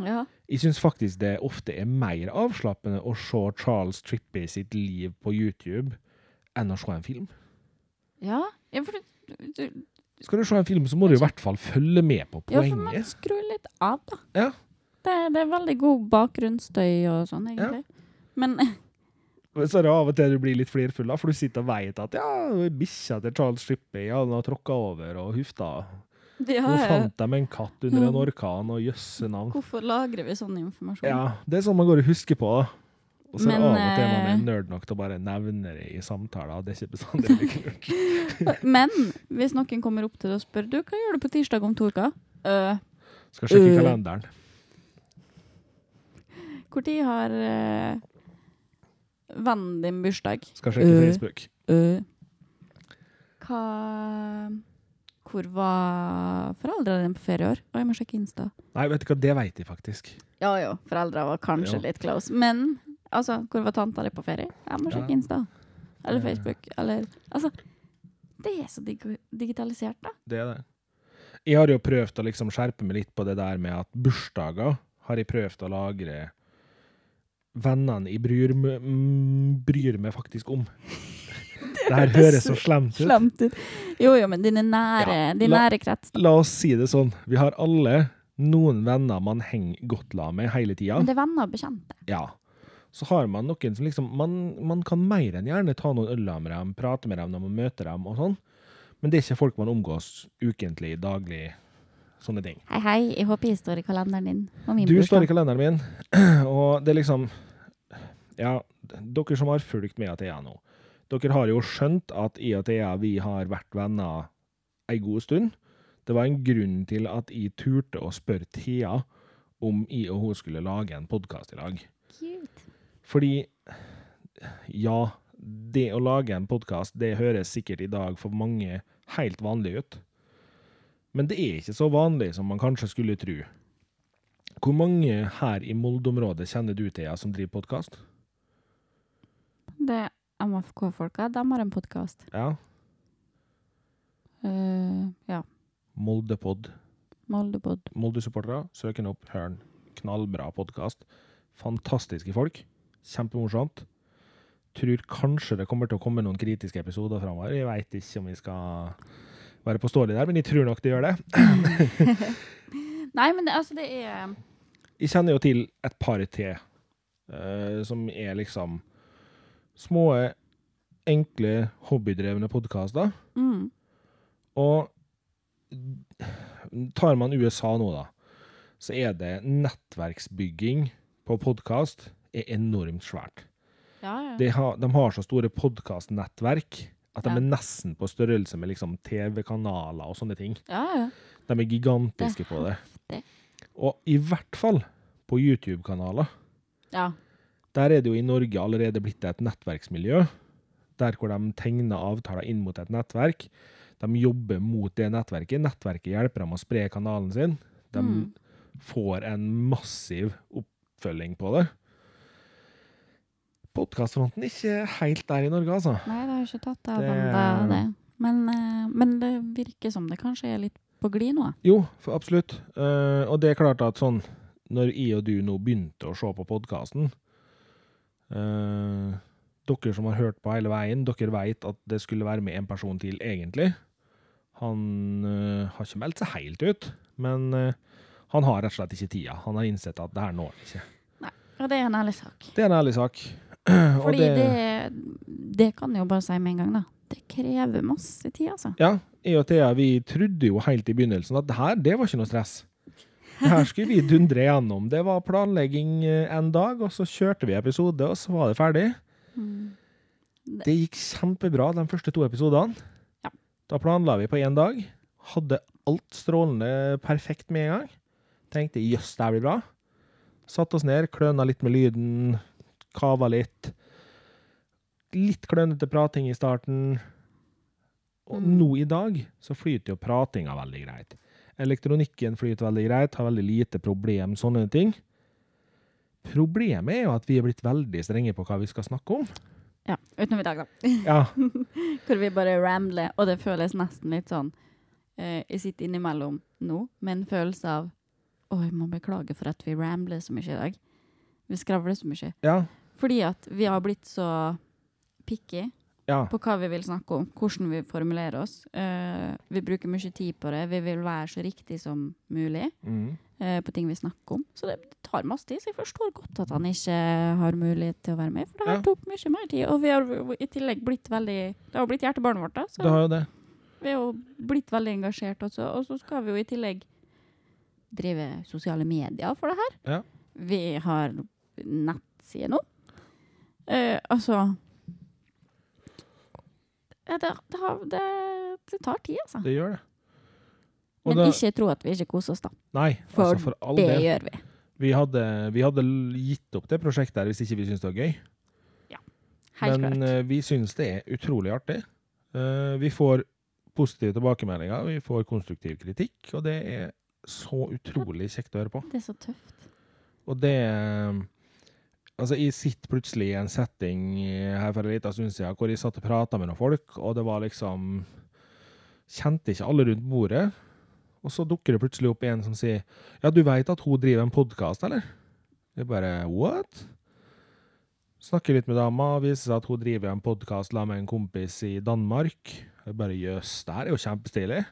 ja. Jeg syns faktisk det ofte er mer avslappende å se Charles Trippey sitt liv på YouTube enn å se en film. Ja, ja for, du, du, Skal du se en film, så må du i hvert fall følge med på poenget. ja, for man skrur litt av, da. Ja. Det, det er veldig god bakgrunnsstøy og sånn, egentlig. Men Så er det av og til du blir litt flirfull, for du sitter og veit at ja, bikkja til Charles Trippey ja, den har tråkka over og hufta. ja, Nå ja. fant de en katt under en Mm. orkan, og jøsse navn. hvorfor lagrer vi sånn informasjon? Ja, det er sånn man går og husker på. Og så er det av og til man eh, er nerd nok til å bare nevne det i samtaler. Det er ikke bestandig like lurt. Men hvis noen kommer opp til deg og spør du, hva gjør du på tirsdag om to uker? Uh, Skal sjekke uh, kalenderen. Tid har uh, vennen din bursdag? Skal sjekke Øh. Facebook. uh. Hva Hvor var foreldrene dine på ferie i år? Å, jeg må sjekke Insta. Nei, vet du hva, det veit de faktisk. Ja jo, Foreldra var kanskje jo. litt close. Men altså, hvor var tanta di på ferie? Jeg må sjekke Ja. Insta. Eller Eh. Facebook. Eller Altså, det er så dig digitalisert, da. Det er det. Jeg har jo prøvd å liksom skjerpe meg litt på det der med at bursdager har jeg prøvd å lagre vennene jeg bryr, bryr meg faktisk om. Det her høres så slemt ut. Slemt ut. Jo jo, men dine nære, Ja, din nære krets. La oss si det sånn. Vi har alle noen venner man henger godt la med hele tida. Det er venner og bekjente. Ja. Så har man noen som liksom man, man kan mer enn gjerne ta noen øl med dem, prate med dem når man møter dem og sånn. Men det er ikke folk man omgås ukentlig, daglig, sånne ting. Hei, hei, jeg håper jeg står i kalenderen din. Og min Du står i kalenderen min, og det er liksom Ja, dere som har fulgt med Athea nå, dere har jo skjønt at i Athea vi har vært venner ei god stund. Det var en grunn til at jeg turte å spørre Thea om jeg og hun skulle lage en podkast i lag. Cute. Fordi ja, det å lage en podkast, det høres sikkert i dag for mange helt vanlig ut. Men det er ikke så vanlig som man kanskje skulle tro. Hvor mange her i Molde-området kjenner du til som driver podkast? Det er MFK-folka, de har en podkast. Ja. ja. Moldepod. Moldepod. Molde-supportere, søk den opp, hør den. Knallbra podkast. Fantastiske folk. Kjempemorsomt. Tror kanskje det kommer til å komme noen kritiske episoder framover. Jeg veit ikke om vi skal være påståelig der, men jeg tror nok det gjør det. Nei, men det, altså, det er Jeg kjenner jo til et par til, uh, som er liksom små, enkle, hobbydrevne podkaster. mm, Og tar man USA nå, da, så er det nettverksbygging på podkast er enormt svært. Ja, ja. De har, de har så store podkastnettverk at de Ja. er nesten på størrelse med liksom TV-kanaler og sånne ting. ja, ja. De er gigantiske Det er på det. Og i hvert fall på YouTube-kanaler. ja. Der er det jo i Norge allerede blitt et nettverksmiljø der hvor de tegner avtaler inn mot et nettverk. De jobber mot det nettverket. Nettverket hjelper dem å spre kanalen sin. De Mm. får en massiv oppfølging på det. Podkastfronten ikke helt der i Norge, altså. Nei, det har ikke tatt av enda det. Men, eh, men det virker som det kanskje er litt på glid nå. Jo, for absolutt. Eh, og det er klart at sånn, når jeg og du nå begynte å se på podkasten Dere som har hørt på hele veien, dere vet at det skulle være med en person til, egentlig. Han eh, har ikke meldt seg helt ut, men eh, han har rett og slett ikke tida. Han har innsett at det her når han ikke. Og det er en ærlig sak. Det er en ærlig sak. Fordi det, det kan jeg jo bare si med en gang, da. Det krever masse tid, altså. Ja, jeg og Thea vi trodde jo helt i begynnelsen at det her, det var ikke noe stress. Det her skulle vi dundre gjennom. Det var planlegging eh, en dag, og så kjørte vi episode, og så var det ferdig. Mm. Det gikk kjempebra de første to episodene. Ja. Da planla vi på én dag. Hadde alt strålende perfekt med en gang. Tenkte jøss, det her blir bra. Satte oss ned, kløna litt med lyden, kava litt. Litt klønete prating i starten. Og Mm. nå i dag så flyter jo pratinga veldig greit. Elektronikken flyter veldig greit, har veldig lite problem, sånne ting. Problemet er jo at vi er blitt veldig strenge på hva vi skal snakke om. Ja, utenom i dag, da. Ja, Hvor vi bare rambler, og det føles nesten litt sånn uh, Jeg sitter innimellom nå med en følelse av Å, jeg må beklage for at vi rambler så mye i dag. Vi skravler så mye. ja, Fordi at vi har blitt så picky ja. på hva vi vil snakke om, hvordan vi formulerer oss. Uh, vi bruker mye tid på det. Vi vil være så riktig som mulig Mm. uh, på ting vi snakker om. Så det tar masse tid. Så jeg forstår godt at han ikke har mulighet til å være med, for det her Ja. tok mye mer tid. Og vi har i tillegg blitt veldig Det har blitt hjertebarnet vårt, da. Så Det har jo det. vi er jo blitt veldig engasjert også. Og så skal vi jo i tillegg drive sosiale medier for det her. Ja. Vi har nettside nå. Eh, altså det, det, har, det, det tar tid, altså. Det gjør det. Og Men da- ikke tro at vi ikke koser oss, da. Nei, For altså for all Det del. gjør vi. Vi hadde, vi hadde gitt opp det prosjektet her hvis ikke vi syntes det var gøy. Ja, Helt Men klart. eh, vi syns det er utrolig artig. Eh, vi får positive tilbakemeldinger, vi får konstruktiv kritikk, og det er så utrolig kjekt å høre på. Det er så tøft. Og det eh, Altså, jeg sitter plutselig i en setting her for en liten stund siden hvor jeg satt og prata med noen folk, og det var liksom Kjente ikke alle rundt bordet. Og så dukker det plutselig opp en som sier Ja, du veit at hun driver en podkast, eller? Jeg bare What? Snakker litt med dama, viser seg at hun driver en podkast med en kompis i Danmark. Jeg bare jøss, det her er jo kjempestilig.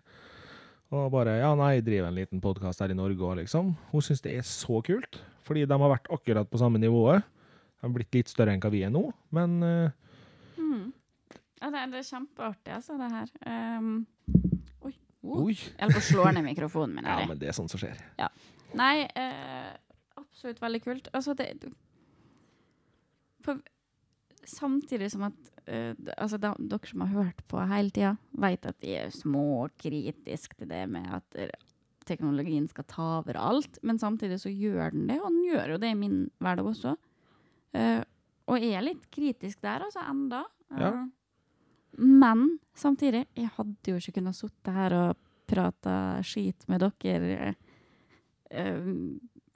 Og bare ja, nei, jeg driver en liten podkast her i Norge òg, liksom. Hun syns det er så kult, fordi de har vært akkurat på samme nivået. Har blitt litt større enn hva vi er nå, men uh, Mm. Ja, det, er, det er kjempeartig, altså, det her. Um, oi. Oh. oi. Jeg holdt på å slå ned mikrofonen min. Ja, men det er sånt som skjer. Nei, uh, absolutt veldig kult. Altså, det For samtidig som at uh, altså, da, dere som har hørt på hele tida, vet at de er små og kritiske til det med at teknologien skal ta over alt, men samtidig så gjør den det, og den gjør jo det i min hverdag også. Eh, og jeg er litt kritisk der, altså, enda. Ja. Eh, men samtidig, jeg hadde jo ikke kunnet sitte her og prate skit med dere uh,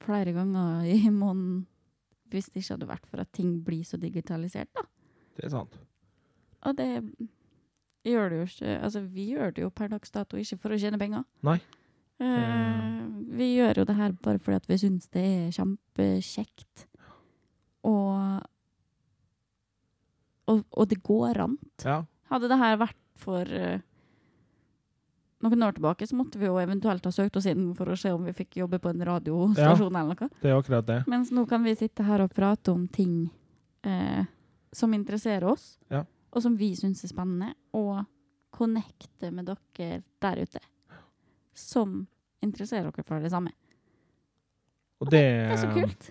flere ganger i måneden hvis det ikke hadde vært for at ting blir så digitalisert, da. Det er sant. Og det gjør det jo ikke Altså, vi gjør det jo per dags dato ikke for å tjene penger. Nei. Uh, vi gjør jo det her bare fordi at vi syns det er kjempekjekt. Og, og Og det går an. Ja. Hadde det her vært for uh, noen år tilbake, så måtte vi jo eventuelt ha søkt oss inn for å se om vi fikk jobbe på en radiostasjon eller noe. Det er akkurat det. Mens nå kan vi sitte her og prate om ting eh, som interesserer oss, Ja. og som vi syns er spennende, og connecte med dere der ute som interesserer dere for det samme. Og det, Det er så kult.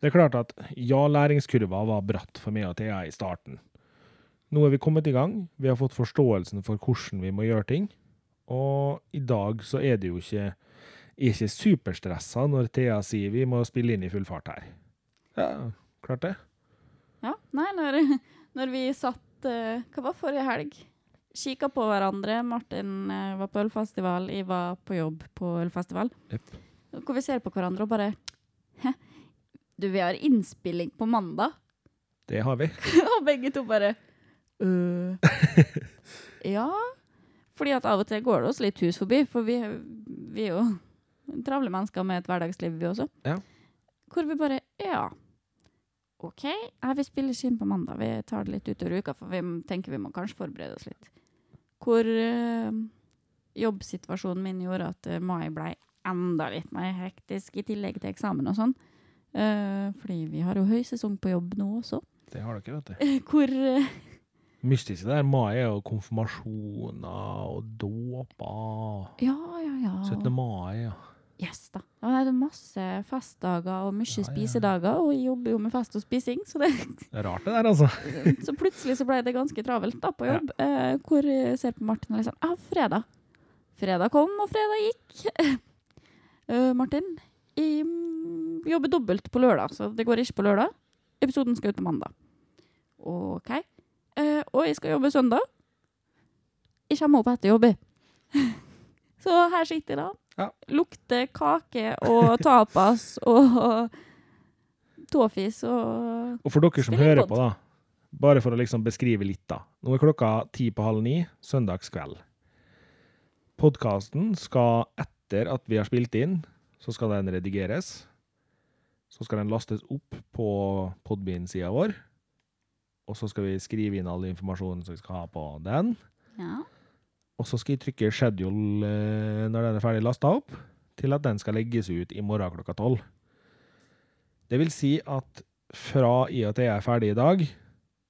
Det er klart at ja, læringskurva var bratt for meg og Thea i starten. Nå er vi kommet i gang. Vi har fått forståelsen for hvordan vi må gjøre ting. Og i dag så er det jo ikke Jeg er ikke superstressa når Thea sier vi må spille inn i full fart her. Ja, klart det. Ja, nei, når, når vi satt eh, Hva var forrige helg? Kikka på hverandre. Martin eh, var på ølfestival, jeg var på jobb på ølfestival. Yep. Hvor vi ser på hverandre og bare Hæ? Du, vi har innspilling på mandag. Det har vi. og begge to bare «Øh, Ja. Fordi at av og til går det oss litt hus forbi, for vi, vi er jo travle mennesker med et hverdagsliv, vi også. Ja. Hvor vi bare Ja. OK, ja, vi spiller ikke inn på mandag. Vi tar det litt utover uka, for vi tenker vi må kanskje forberede oss litt. Hvor eh, jobbsituasjonen min gjorde at eh, mai ble enda litt mer hektisk, i tillegg til eksamen og sånn. Eh, fordi vi har jo høysesong på jobb nå også. Det har dere, vet du. Hvor eh, Mystiske der. Mai er jo konfirmasjoner og dåper. Ja, ja, ja. 17. mai, ja. Yes, da. Ja, det er masse festdager og mye Ja, ja, ja. spisedager, og jeg jobber jo med fest og spising, så, det, Det er rart det der, altså. så plutselig så ble det ganske travelt da på jobb, eh, hvor jeg ser på Martin og liksom, ah, fredag. Fredag kom, og fredag gikk. Uh, Martin, jeg mm, jobber dobbelt på lørdag, så det går ikke på lørdag. Episoden skal ut på mandag. Ok. Eh, og jeg skal jobbe søndag. Jeg kommer opp etter jobb. Så her sitter jeg da. Ja. Lukter kake og tapas og tåfis og Og for dere som hører på, da, bare for å liksom beskrive litt, da. Nå er klokka ti på halv ni søndagskveld. Podkasten skal, etter at vi har spilt inn, så skal den redigeres. Så skal den lastes opp på Podbean-sida vår. Og så skal vi skrive inn all informasjonen som vi skal ha på den. Ja. Og så skal jeg trykke 'schedule' eh, når den er ferdig lasta opp, til at den skal legges ut i morgen klokka tolv. Det vil si at fra i og til jeg er ferdig i dag,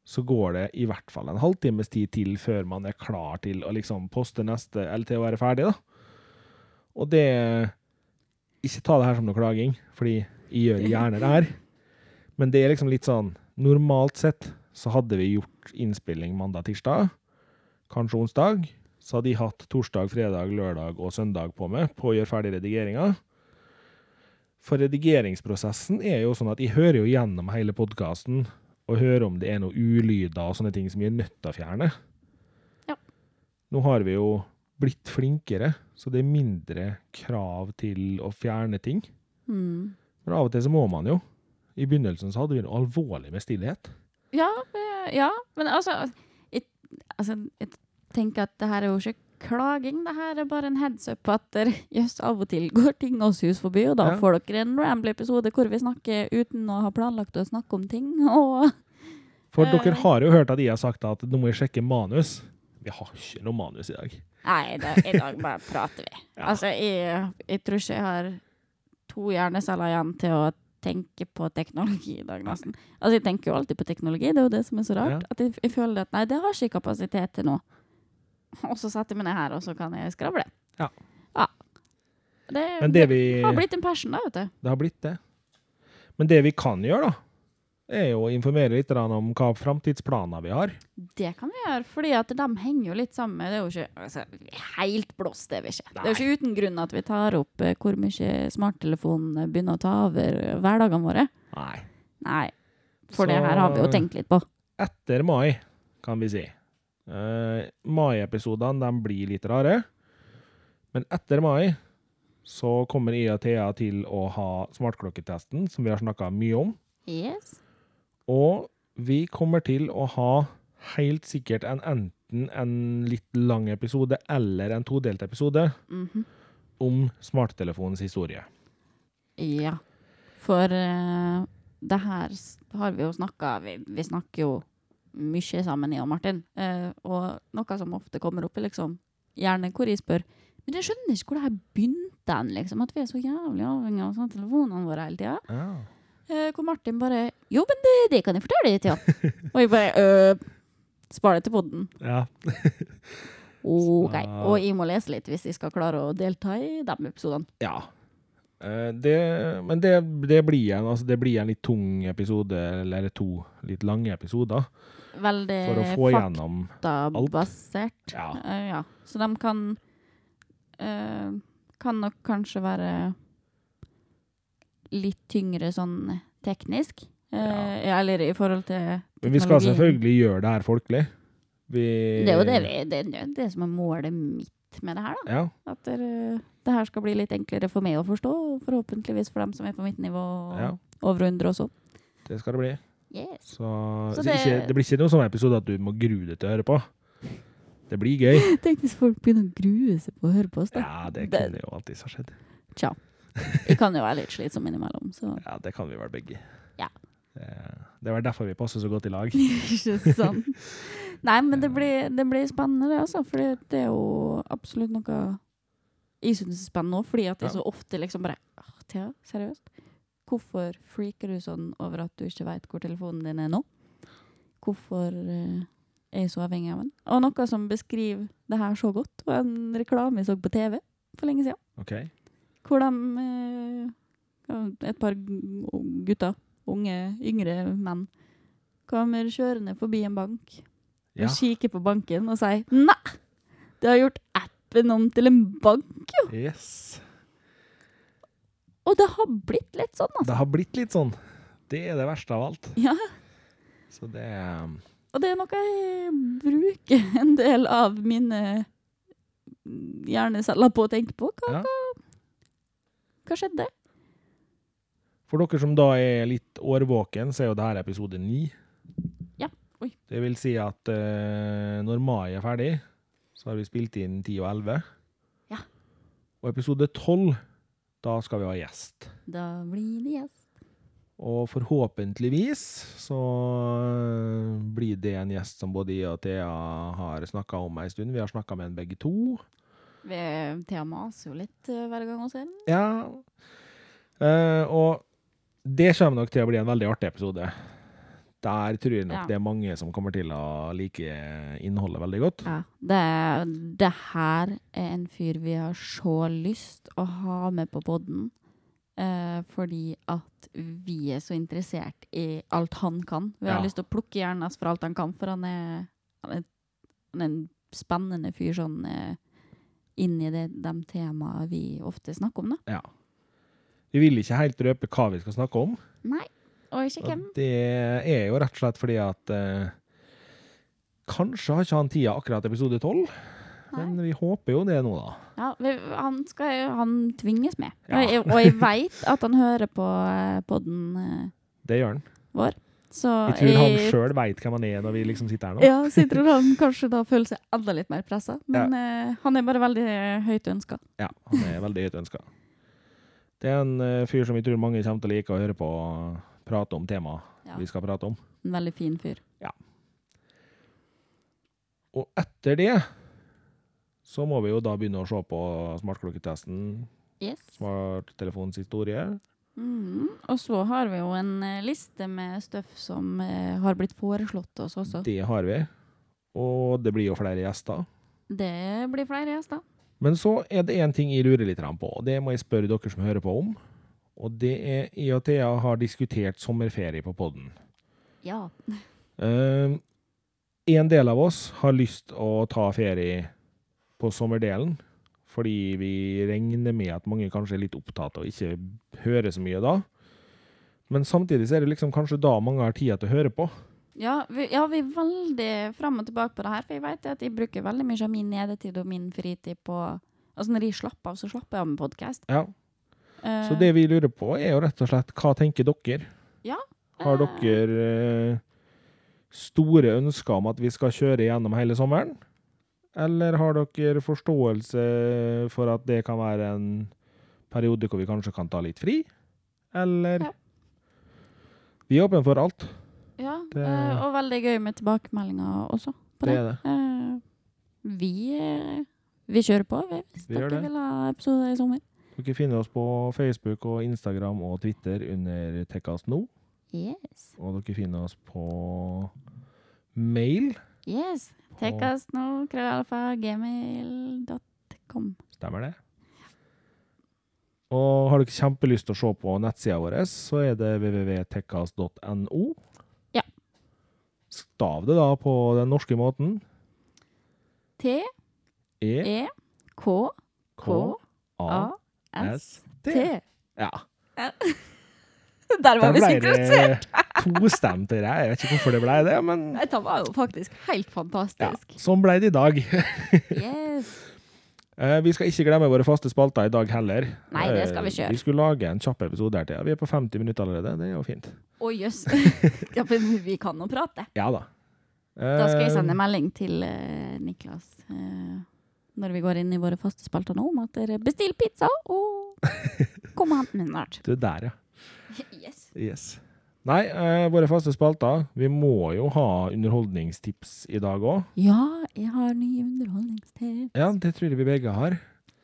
så går det i hvert fall en halvtimes tid til før man er klar til å liksom poste neste, eller til å være ferdig, da. Og det Ikke ta det her som noe klaging, fordi jeg gjør gjerne det her. Men det er liksom litt sånn Normalt sett så hadde vi gjort innspilling mandag-tirsdag, kanskje onsdag. Så hadde jeg hatt torsdag, fredag, lørdag og søndag på meg på å gjøre ferdig redigeringa. For redigeringsprosessen er jo sånn at jeg hører jo gjennom hele podkasten og hører om det er noe ulyder og sånne ting som jeg er nødt til å fjerne. Ja. Nå har vi jo blitt flinkere, så det er mindre krav til å fjerne ting. Mm. Men av og til så må man jo. I begynnelsen så hadde vi noe alvorlig med stillhet. Ja, eh, ja, men altså jeg, altså jeg tenker at det her er jo ikke klaging, det her er bare en heads up på at jøss, av og til går ting oss hus forbi, og da Ja. får dere en ramble-episode hvor vi snakker uten å ha planlagt å snakke om ting, og For Eh. dere har jo hørt at jeg har sagt at nå må jeg sjekke manus. Vi har ikke noe manus i dag. Nei, da, i dag bare prater vi. Ja. Altså, jeg, jeg tror ikke jeg har to hjerneceller igjen til å tenke på teknologi i dag, nesten. Altså, jeg tenker jo alltid på teknologi, det er jo det som er så rart. Ja. At jeg, jeg føler at nei, det har ikke kapasitet til nå. Og så setter jeg meg ned her, og så kan jeg skravle. Ja. Ja. Det, Men det vi det har blitt en passion, da, vet du. Det har blitt det. Men det vi kan gjøre, da, er jo å informere litt om hva framtidsplaner vi har. Det kan vi gjøre, fordi at de henger jo litt sammen. Det er jo ikke altså, helt blåst, det vi ikke. Det er jo ikke uten grunn at vi tar opp eh, hvor mye smarttelefonen begynner å ta over hverdagene våre. Nei. Nei, for det her har vi jo tenkt litt på. Etter mai, kan vi si. Uh, Mai-episodene blir litt rare. Men etter mai så kommer jeg og Thea til å ha smartklokketesten, som vi har snakka mye om. Yes. Og vi kommer til å ha helt sikkert en enten en litt lang episode eller en todelt episode Mhm. om smarttelefonens historie. Ja. For uh, det her har vi jo snakka vi, vi snakker jo mye sammen, jeg og Martin. Uh, og noe som ofte kommer opp, er liksom gjerne hvor jeg spør Men jeg skjønner ikke hvor det her begynte liksom. At vi er så jævlig avhengig av telefonene våre hele tida. Eh, hvor Martin bare Jo, men det, det kan jeg fortelle deg, Thea. og jeg bare øh, Spar det til podden. Ja. OK. Og jeg må lese litt hvis jeg skal klare å delta i de episodene. ja. Eh, Det, men det, det, blir en, altså det blir en litt tung episode, eller to litt lange episoder, Veldig for å få gjennom faktabasert. Ja. Eh, ja. Så de kan eh, Kan nok kanskje være litt tyngre sånn teknisk. Eh, ja. Eller i forhold til teknologi. Men vi skal selvfølgelig gjøre det her folkelig. Vi, Det er jo det, vi, det, er det som er målet mitt med det her, da. Ja. At det, det her skal bli litt enklere for meg å forstå, og forhåpentligvis for dem som er på mitt nivå ja, over og under også. det skal det bli. Yes. Så, Så det- ikke, det blir ikke noen sånn episode at du må grue deg til å høre på. Det blir gøy. Tenk hvis folk begynner å grue seg på å høre på oss, da. Ja, det kunne jo alltid ha skjedd. Tja. Vi kan jo være litt slitsomme innimellom, så Ja, det kan vi vel begge. Ja. Det, det er derfor vi passer så godt i lag. Ikke sant. Nei, men det blir, det blir spennende, det, altså. For det er jo absolutt noe jeg syns er spennende òg, fordi at Ja. så ofte liksom bare Thea, seriøst? Hvorfor freaker du sånn over at du ikke veit hvor telefonen din er nå? Hvorfor eh, er jeg så avhengig av den? Og noe som beskriver det her så godt, var en reklame jeg så på TV for lenge siden. OK? Hvor de eh, Et par gutter, unge, yngre menn, kommer kjørende forbi en bank Ja. og kikker på banken og sier Nei! Det har gjort appen om til en bank, jo! Yes. Og det har blitt litt sånn, altså. Det har blitt litt sånn. Det er det verste av alt. Ja, Så det er og det er noe jeg bruker en del av mine hjerneceller på å tenke på. Hva, Ja. hva skjedde? For dere som da er litt årvåken, så er jo det her episode ni. Ja. Oi. Det vil si at eh, når mai er ferdig, så har vi spilt inn 10 og 11. Ja. Og episode 12, da skal vi ha gjest. Da blir det gjest. Og forhåpentligvis så øh, blir det en gjest som både jeg og Thea har snakka om ei stund. Vi har snakka med en begge to. Thea maser jo litt eh, hver gang hun ser den. Ja. Uh, og det kommer nok til å bli en veldig artig episode. Der tror jeg nok Ja. det er mange som kommer til å like innholdet veldig godt. Ja, det, det her er en fyr vi har så lyst å ha med på podden. Eh, fordi at vi er så interessert i alt han kan. Vi har Ja. lyst til å plukke hans for alt han kan, for han er, han er, han er en spennende fyr sånn eh, inn i det, de temaene vi ofte snakker om, da. Ja. Vi vil ikke helt røpe hva vi skal snakke om. Nei, og ikke hvem. Og det er jo rett og slett fordi at eh, Kanskje har ikke han tida akkurat episode 12, men vi håper jo det nå, da. Ja, han, skal, han tvinges med. Ja. Og jeg, og jeg veit at han hører på eh, podden eh, Det gjør han. vår. Så Jeg tror han sjøl veit hvem han er når vi liksom sitter her nå. Ja, så jeg tror han kanskje da føler seg enda litt mer pressa. Men eh, han er bare veldig eh, høyt ønska. Ja, han er veldig høyt ønska. Det er en uh, fyr som jeg tror mange kommer til å like å høre på prate om temaet Ja. vi skal prate om. En veldig fin fyr. Og etter det så må vi jo da begynne å se på smartklokketesten, Yes. smarttelefonens historie. Mhm. Og så har vi jo en eh, liste med støff som eh, har blitt foreslått oss også. Det har vi. Og det blir jo flere gjester. Det blir flere gjester. Men så er det én ting jeg lurer litt på, og det må jeg spørre dere som hører på om. Og det er jeg og Thea har diskutert sommerferie på podden. Ja. Eh, en del av oss har lyst å ta ferie på sommerdelen, fordi vi regner med at mange kanskje er litt opptatt og ikke hører så mye da. Men samtidig så er det liksom kanskje da mange har tida til å høre på. Ja vi, ja, vi er veldig fram og tilbake på det her. For jeg vet at jeg bruker veldig mye av min nedetid og min fritid på Altså når jeg slapper av, så slapper jeg av med podkast. Ja, Så det vi lurer på, er jo rett og slett hva tenker dere? Ja, Har eh. dere eh, store ønsker om at vi skal kjøre gjennom hele sommeren? Eller har dere forståelse for at det kan være en periode hvor vi kanskje kan ta litt fri? Eller Ja. Vi er åpne for alt. Ja, Det- eh, og veldig gøy med tilbakemeldinger også. På Det det. er det. Eh, vi, eh, vi kjører på, vi, hvis Vi dere vil ha episoder i sommer. Dere finner oss på Facebook og Instagram og Twitter under Tekkas nå. Yes. Og dere finner oss på mail. Yes. Us nå, krøllalfa, gmail.com. Stemmer det? Og har dere kjempelyst til å se på nettsida vår, så er det www.tekkas.no. Ja. Stav det da på den norske måten. T, E, E, K, K, K, A, A, S, S, T. T. Ja. Ja. Der var Der vi ble to det til deg. Jeg vet ikke hvorfor det ble det, men Dette var jo faktisk helt ja, fantastisk. sånn ble det i dag. Yes. Eh, Vi skal ikke glemme våre faste spalter i dag heller. Nei, det skal vi ikke Eh. Vi skulle lage en kjapp episode her til. Vi er på 50 minutter allerede. Det er jo fint. Å, jøss. Ja, men vi kan nå prate. Ja da. Da skal jeg sende Eh, melding til Niklas når vi går inn i våre faste spalter nå, om at dere bestiller pizza og kom og hent den snart. Du, der, ja. Yes. Yes. Nei, eh, våre faste spalter. Vi må jo ha underholdningstips i dag òg. Ja, jeg har nye underholdningstips. Ja, det tror jeg vi begge har.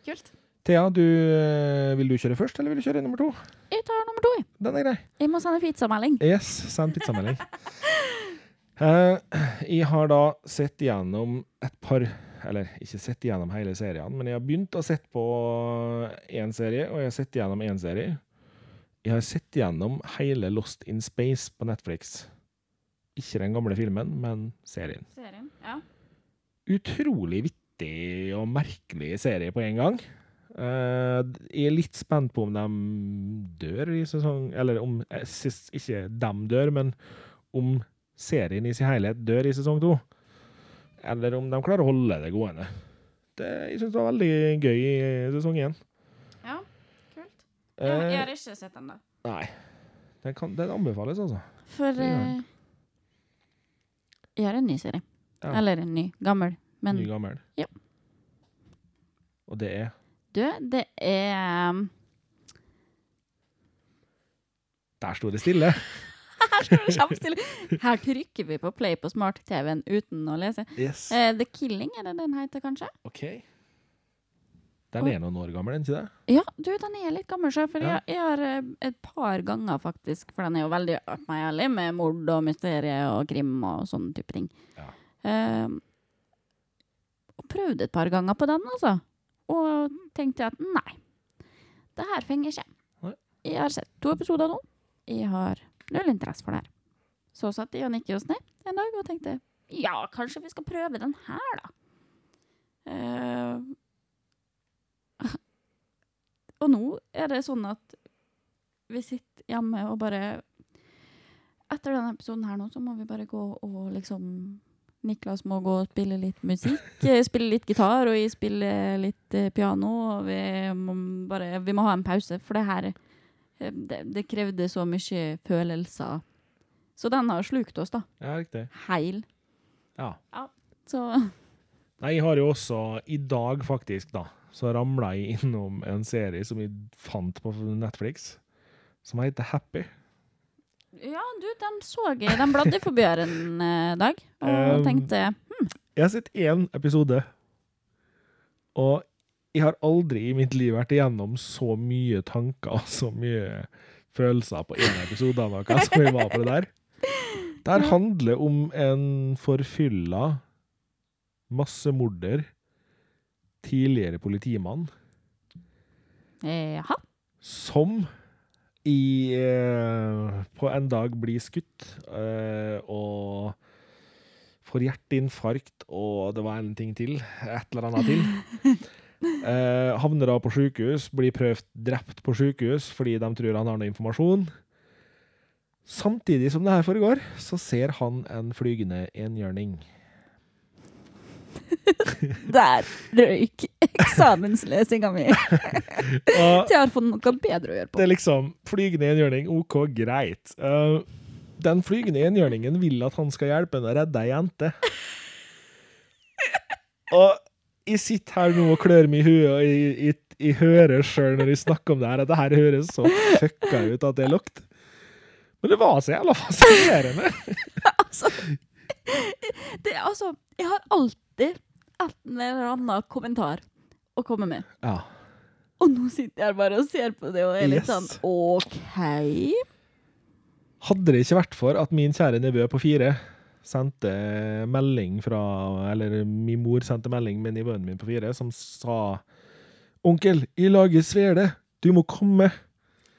Kult. Thea, du, eh, vil du kjøre først, eller vil du kjøre nummer to? Jeg tar nummer to. Den er grei. Jeg må sende pizzamelding. Yes, send pizzamelding. Uh, jeg har da sett igjennom et par Eller ikke sett igjennom hele serien, men jeg har begynt å sett på én serie, og jeg har sett igjennom én serie. Jeg har sett gjennom hele Lost in Space på Netflix. Ikke den gamle filmen, men serien. Serien? Ja. Utrolig vittig og merkelig serie på en gang. Uh, jeg er litt spent på om de dør i sesong Eller om eh, Ikke de dør, men om serien i sin helhet dør i sesong to. Eller om de klarer å holde det gående. Det, jeg syns det var veldig gøy i sesong én. Ja. Jeg Eh, har ikke sett den, da. nei. Den, kan, den anbefales, altså. For eh, jeg har en ny serie. Ja. Eller en ny. Gammel. Men Ny gammel. Ja. Og det er du, det er um, Der sto det stille! Her står det kjempestille. Her trykker vi på play på smart-TV-en uten å lese. Yes. Eh, The Killing, er det den heter, kanskje? OK. Den er noen år gammel, den ikke det? Ja, du, den er litt gammel, sjø, for Ja. jeg, jeg har eh, et par ganger faktisk, for den er jo veldig up my alley med mord og mysterie og krim og sånne type ting. Ja. Eh, og prøvde et par ganger på den, altså. Og tenkte at nei, det her fenger ikke. Nei. Jeg har sett to episoder nå. Jeg har null interesse for det her. Så satt jeg og nikket oss ned en dag og tenkte ja, kanskje vi skal prøve den her, da. Eh, og nå er det sånn at vi sitter hjemme og bare Etter denne episoden her nå, så må vi bare gå og liksom Niklas må gå og spille litt musikk, eh, spille litt gitar, og jeg spiller litt eh, piano. Og vi må bare Vi må ha en pause, for det her eh, Det, det krevde så mye følelser. Så den har slukt oss, da. Ja, riktig. Heil. Ja. Så Nei, jeg har jo også i dag, faktisk, da, så ramla jeg innom en serie som jeg fant på Netflix, som heter Happy. Ja, du, den så jeg. Den bladde forbi her en eh, dag, og Um, tenkte Jeg har sett én episode, og jeg har aldri i mitt liv vært igjennom så mye tanker og så mye følelser på én episode av noe som jeg var på det der. Det handler om en forfylla massemorder, tidligere politimann, Jaha. som i, eh, på en dag blir skutt eh, og får hjerteinfarkt, og det var en ting til, et eller annet til. Eh, havner da på sykehus, blir prøvd drept på sykehus fordi de tror han har noe informasjon. Samtidig som det her foregår, så ser han en flygende enhjørning. Der røyk eksamenslesinga mi. Til Jeg har fått noe bedre å gjøre på. Det er liksom flygende enhjørning, OK, greit. Uh, den flygende enhjørningen vil at han skal hjelpe henne å redde ei jente. Og jeg sitter her nå og klør meg i huet, og jeg, jeg, jeg hører sjøl når jeg snakker om det her, at det her høres så fucka ut at det er lukt. Men det var så jævla fascinerende. Altså, det, altså, jeg har alltid en eller annen kommentar å komme med. Ja. Og nå sitter jeg bare og ser på det og er litt Yes. sånn OK. Hadde det ikke vært for at min kjære nevø på fire sendte melding fra Eller min mor sendte melding med nivåen min på fire, som sa Onkel, jeg lager svele. Du må komme.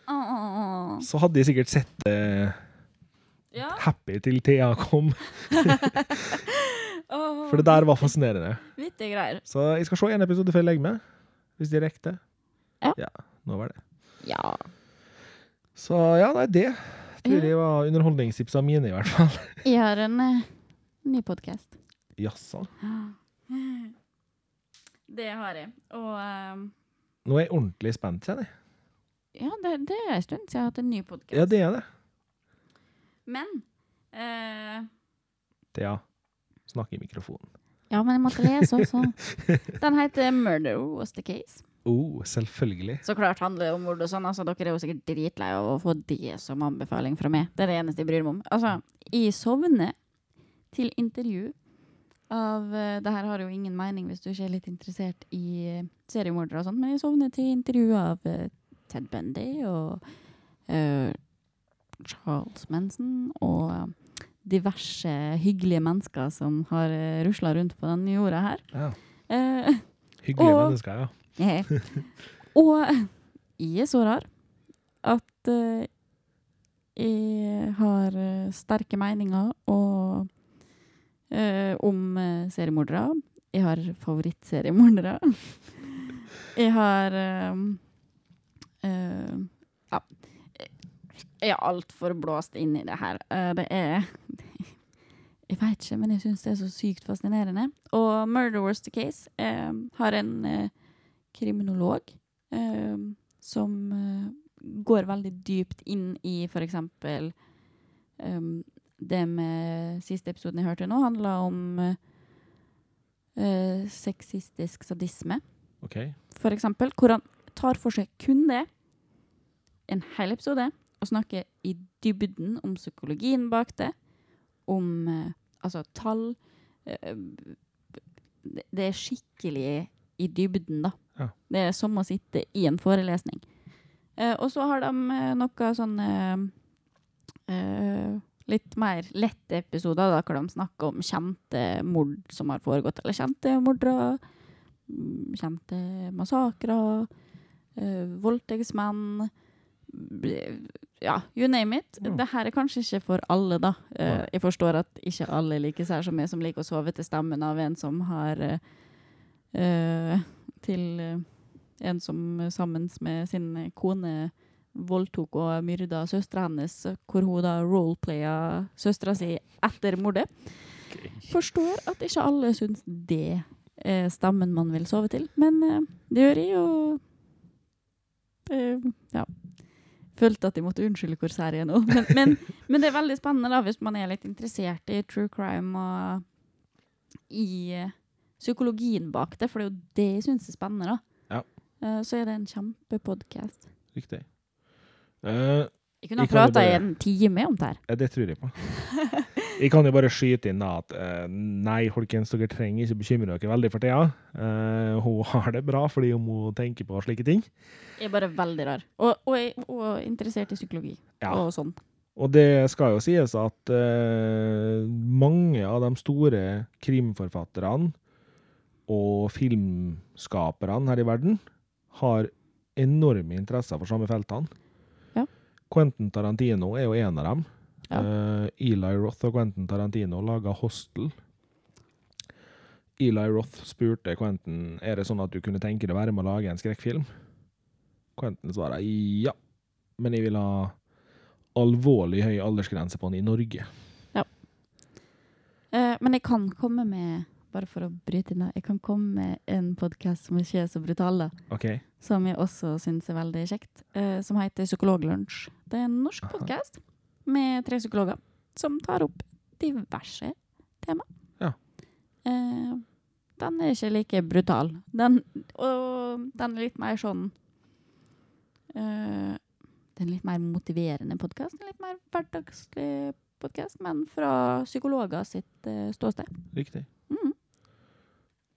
Oh. Så hadde jeg sikkert sett eh, Ja. happy til Thea kom. For det der var fascinerende. Vittige greier. Så jeg skal se en episode før jeg legger meg. Hvis de rekker det. Ja. Nå var det. Ja. Så ja, nei, det tror jeg var underholdningstipsa mine, i hvert fall. Jeg har en uh, ny podkast. Jaså. Det har jeg. Og um... Nå er jeg ordentlig spent, kjenner jeg. ja, det, det er en stund siden jeg har hatt en ny podkast. Ja, det er det. Men eh, Thea, snakk i mikrofonen. Ja, men jeg måtte lese også. Den heter 'Murder Was The Case'. Oh, selvfølgelig. Så klart handler det om mord og sånn. Altså, dere er jo sikkert dritlei av å få det som anbefaling fra meg. Det er det eneste jeg bryr meg om. Altså, jeg sovner til intervju av uh, Det her har jo ingen mening hvis du ikke er litt interessert i uh, seriemordere og sånn, men jeg sovner til intervju av uh, Ted Bundy og eh, Charles Manson og eh, diverse hyggelige mennesker som har uh, rusla rundt på den jorda her. Ja. Eh, Hyggelige Og- mennesker, ja. Og jeg er så rar at eh, jeg har eh, sterke meninger og, eh, om seriemordere. Jeg har favorittseriemordere. jeg har eh, eh, Ja. Jeg er altfor blåst inn i det her. Eh, det er Jeg veit ikke, men jeg syns det er så sykt fascinerende. Og 'Murder Was The Case' eh, har en eh, kriminolog eh, som går veldig dypt inn i eksempel um, det med siste episoden jeg hørte nå, handla om sexistisk sadisme, Okay. for eksempel. Hvor han tar for seg kun det, en hel episode, og snakker i dybden om psykologien bak det, om eh, altså tall eh, det, er skikkelig i dybden, da. Ja. Det er som å sitte i en forelesning. Eh, og så har de eh, noe sånn eh, eh, Litt mer lette episoder da, hvor de snakker om kjente mord som har foregått, eller kjente mordere, mm, kjente massakrer, eh, voldtektsmenn Ja, you name it. Mm. Det her er kanskje ikke for alle, da. Uh, jeg forstår at ikke alle liker seg som mye som liker å sove til stemmen av en som har eh, Til uh, en som sammen med sin kone voldtok og myrda søstera hennes, hvor hun da roleplaya søstera si etter mordet. Forstår at ikke alle syns det er stemmen man vil sove til, men det gjør jeg, og ja. Følte at jeg måtte unnskylde hvor sær jeg er nå. Men, men, men det er veldig spennende da, hvis man er litt interessert i true crime og i eh, psykologien bak det, for det er jo det jeg syns er spennende. da. Ja. Eh, så er det en kjempepodkast. Riktig. Uh, Jeg kunne ha prata i en time om det her. ja, det tror jeg på. Jeg kan jo bare skyte inn da at eh, nei, folkens, dere trenger ikke bekymre dere veldig for Thea. Uh, hun har det bra fordi hun må tenke på slike ting. Jeg er bare veldig rar. Og, og, og interessert i psykologi Ja. og sånn. Og det skal jo sies at uh, mange av de store krimforfatterne og filmskaperne her i verden har enorme interesser for samme feltene. Ja. Quentin Tarantino er jo en av dem. Ja. Eh, Eli Roth og Quentin Tarantino laga Hostel. Eli Roth spurte Quentin er det sånn at du kunne tenke deg å være med å lage en skrekkfilm. Quentin svarer ja, men jeg vil ha alvorlig høy aldersgrense på den i Norge. Eh, men jeg kan komme med, bare for å bryte inn, jeg kan komme med en podkast som ikke er så brutal, da. Okay. Som jeg også syns er veldig kjekt. Uh, som heter Psykologlunsj. Det er en norsk podkast med tre psykologer som tar opp diverse tema. Ja. Eh, den er ikke like brutal. Den, og den er litt mer sånn eh, Det er litt mer motiverende podkast. En litt mer hverdagslig podkast, men fra psykologer sitt eh, ståsted. Riktig. Mhm.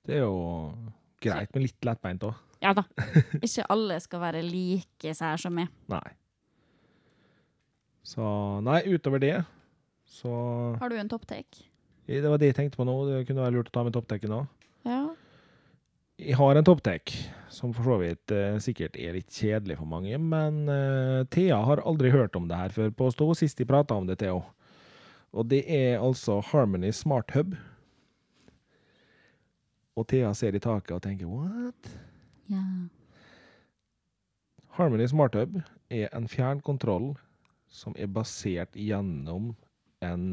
Det er jo greit, men litt lettbeint òg. Ja da. Ikke alle skal være like sær som meg. Nei. Så nei, utover det så Har du en topptake? Det var det jeg tenkte på nå. Det kunne vært lurt å ta med topptaket nå. Ja. Jeg har en topptek, som for så vidt eh, sikkert er litt kjedelig for mange, men eh, Thea har aldri hørt om det her før, påsto hun sist de prata om det til henne. Og det er altså Harmony Smart Hub. Og Thea ser i taket og tenker what? ja. Harmony Smart Hub er en fjernkontroll som er basert gjennom en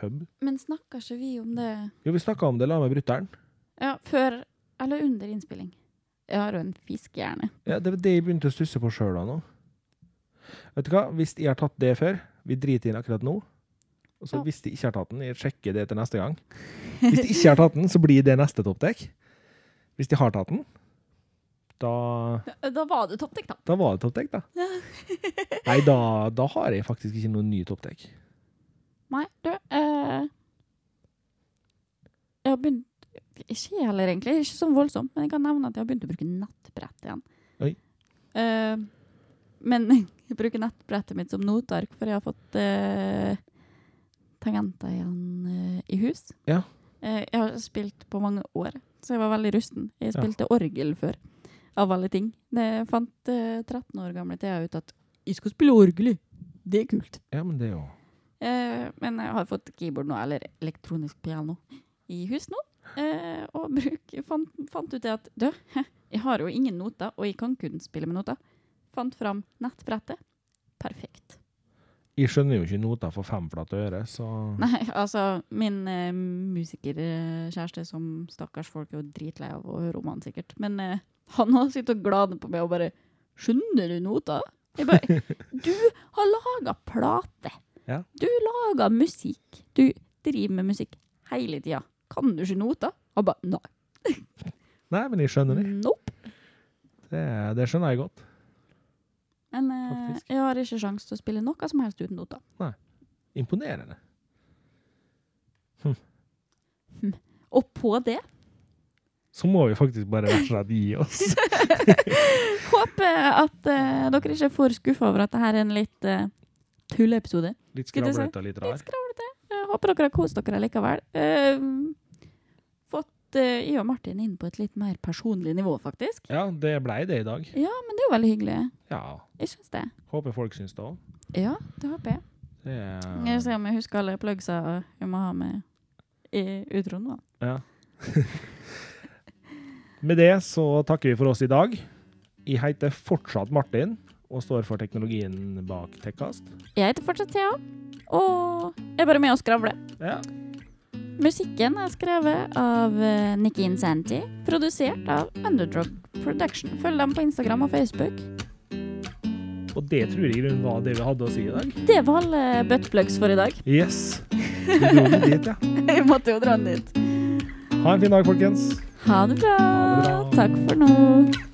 hub. Men snakker ikke vi om det Jo, vi snakka om det la med brutter'n. ja, før eller under innspilling? Jeg har jo en fiskehjerne. Ja, det var det jeg begynte å stusse på sjøl nå. Vet du hva, hvis jeg har tatt det før, vi driter inn akkurat nå. Og så Ja. hvis de ikke har tatt den, jeg sjekker det til neste gang. Hvis de ikke har tatt den, så blir det neste toppdekk. Hvis de har tatt den, da, Da, var det toppdekk, da. da var det toppdekk, da. Nei, da, da har jeg faktisk ikke noen ny toppdekk. Nei, du eh, Jeg har begynt Ikke heller, egentlig. Ikke sånn voldsomt, men jeg kan nevne at jeg har begynt å bruke nettbrett igjen. Oi. Eh, men jeg bruker nettbrettet mitt som noteark, for jeg har fått eh, tangenter igjen eh, i hus. Ja. Eh, jeg har spilt på mange år, så jeg var veldig rusten. Jeg spilte orgel før, av alle ting. Det fant eh, 13 år gamle Thea ut at jeg skal spille orgel, det er kult. Ja, men det er jo Eh, men jeg har fått keyboard nå, eller elektronisk piano, i hus nå. Eh, og bruk, fant, fant ut det at du, jeg har jo ingen noter, og jeg kan kun spille med noter. Fant fram nettbrettet. Perfekt. Jeg skjønner jo ikke noter for femflate øre, så Nei, altså, min eh, musikerkjæreste som stakkars folk er jo dritlei av å høre om han sikkert, men eh, han har sittet og gladet på meg og bare Skjønner du noter? Jeg bare Du har laga plate! Ja. Du lager musikk. Du driver med musikk hele tida. Kan du ikke noter? Han bare Nei. Nei, men jeg skjønner det. Nope. Det, det skjønner jeg godt. Men eh, Faktisk. jeg har ikke sjanse til å spille noe som helst uten noter. Imponerende. Og på det Så må vi faktisk bare rett og slett gi oss. håper at uh, dere ikke er for skuffa over at dette er en litt uh, tulleepisode. Litt skravlete og litt Litt rar. skravlete. Håper dere har kost dere likevel. Uh, fått uh, jeg og Martin inn på et litt mer personlig nivå, faktisk. Ja, det blei det i dag. Ja, men det er jo veldig hyggelig. Ja. Jeg syns det. Håper folk syns det òg. Ja, det håper jeg. Det Jeg er ser om jeg husker alle plugsa jeg må ha med i utroen. da. Ja. Med det så takker vi for oss i dag. Jeg heter fortsatt Martin og står for teknologien bak Tekkast. Jeg heter fortsatt Thea, og jeg er bare med og skravler. Ja. Musikken er skrevet av uh, Nikki Insanti, produsert av Underdog Production. Følg dem på Instagram og Facebook. Og det tror jeg grunnen var det vi hadde å si i dag. Det var alle buttplugs for i dag. Yes. Du dro den dit, ja. Jeg måtte jo dra den dit. Ha en fin dag, folkens. Ha det bra. Ha det bra. Takk for nå.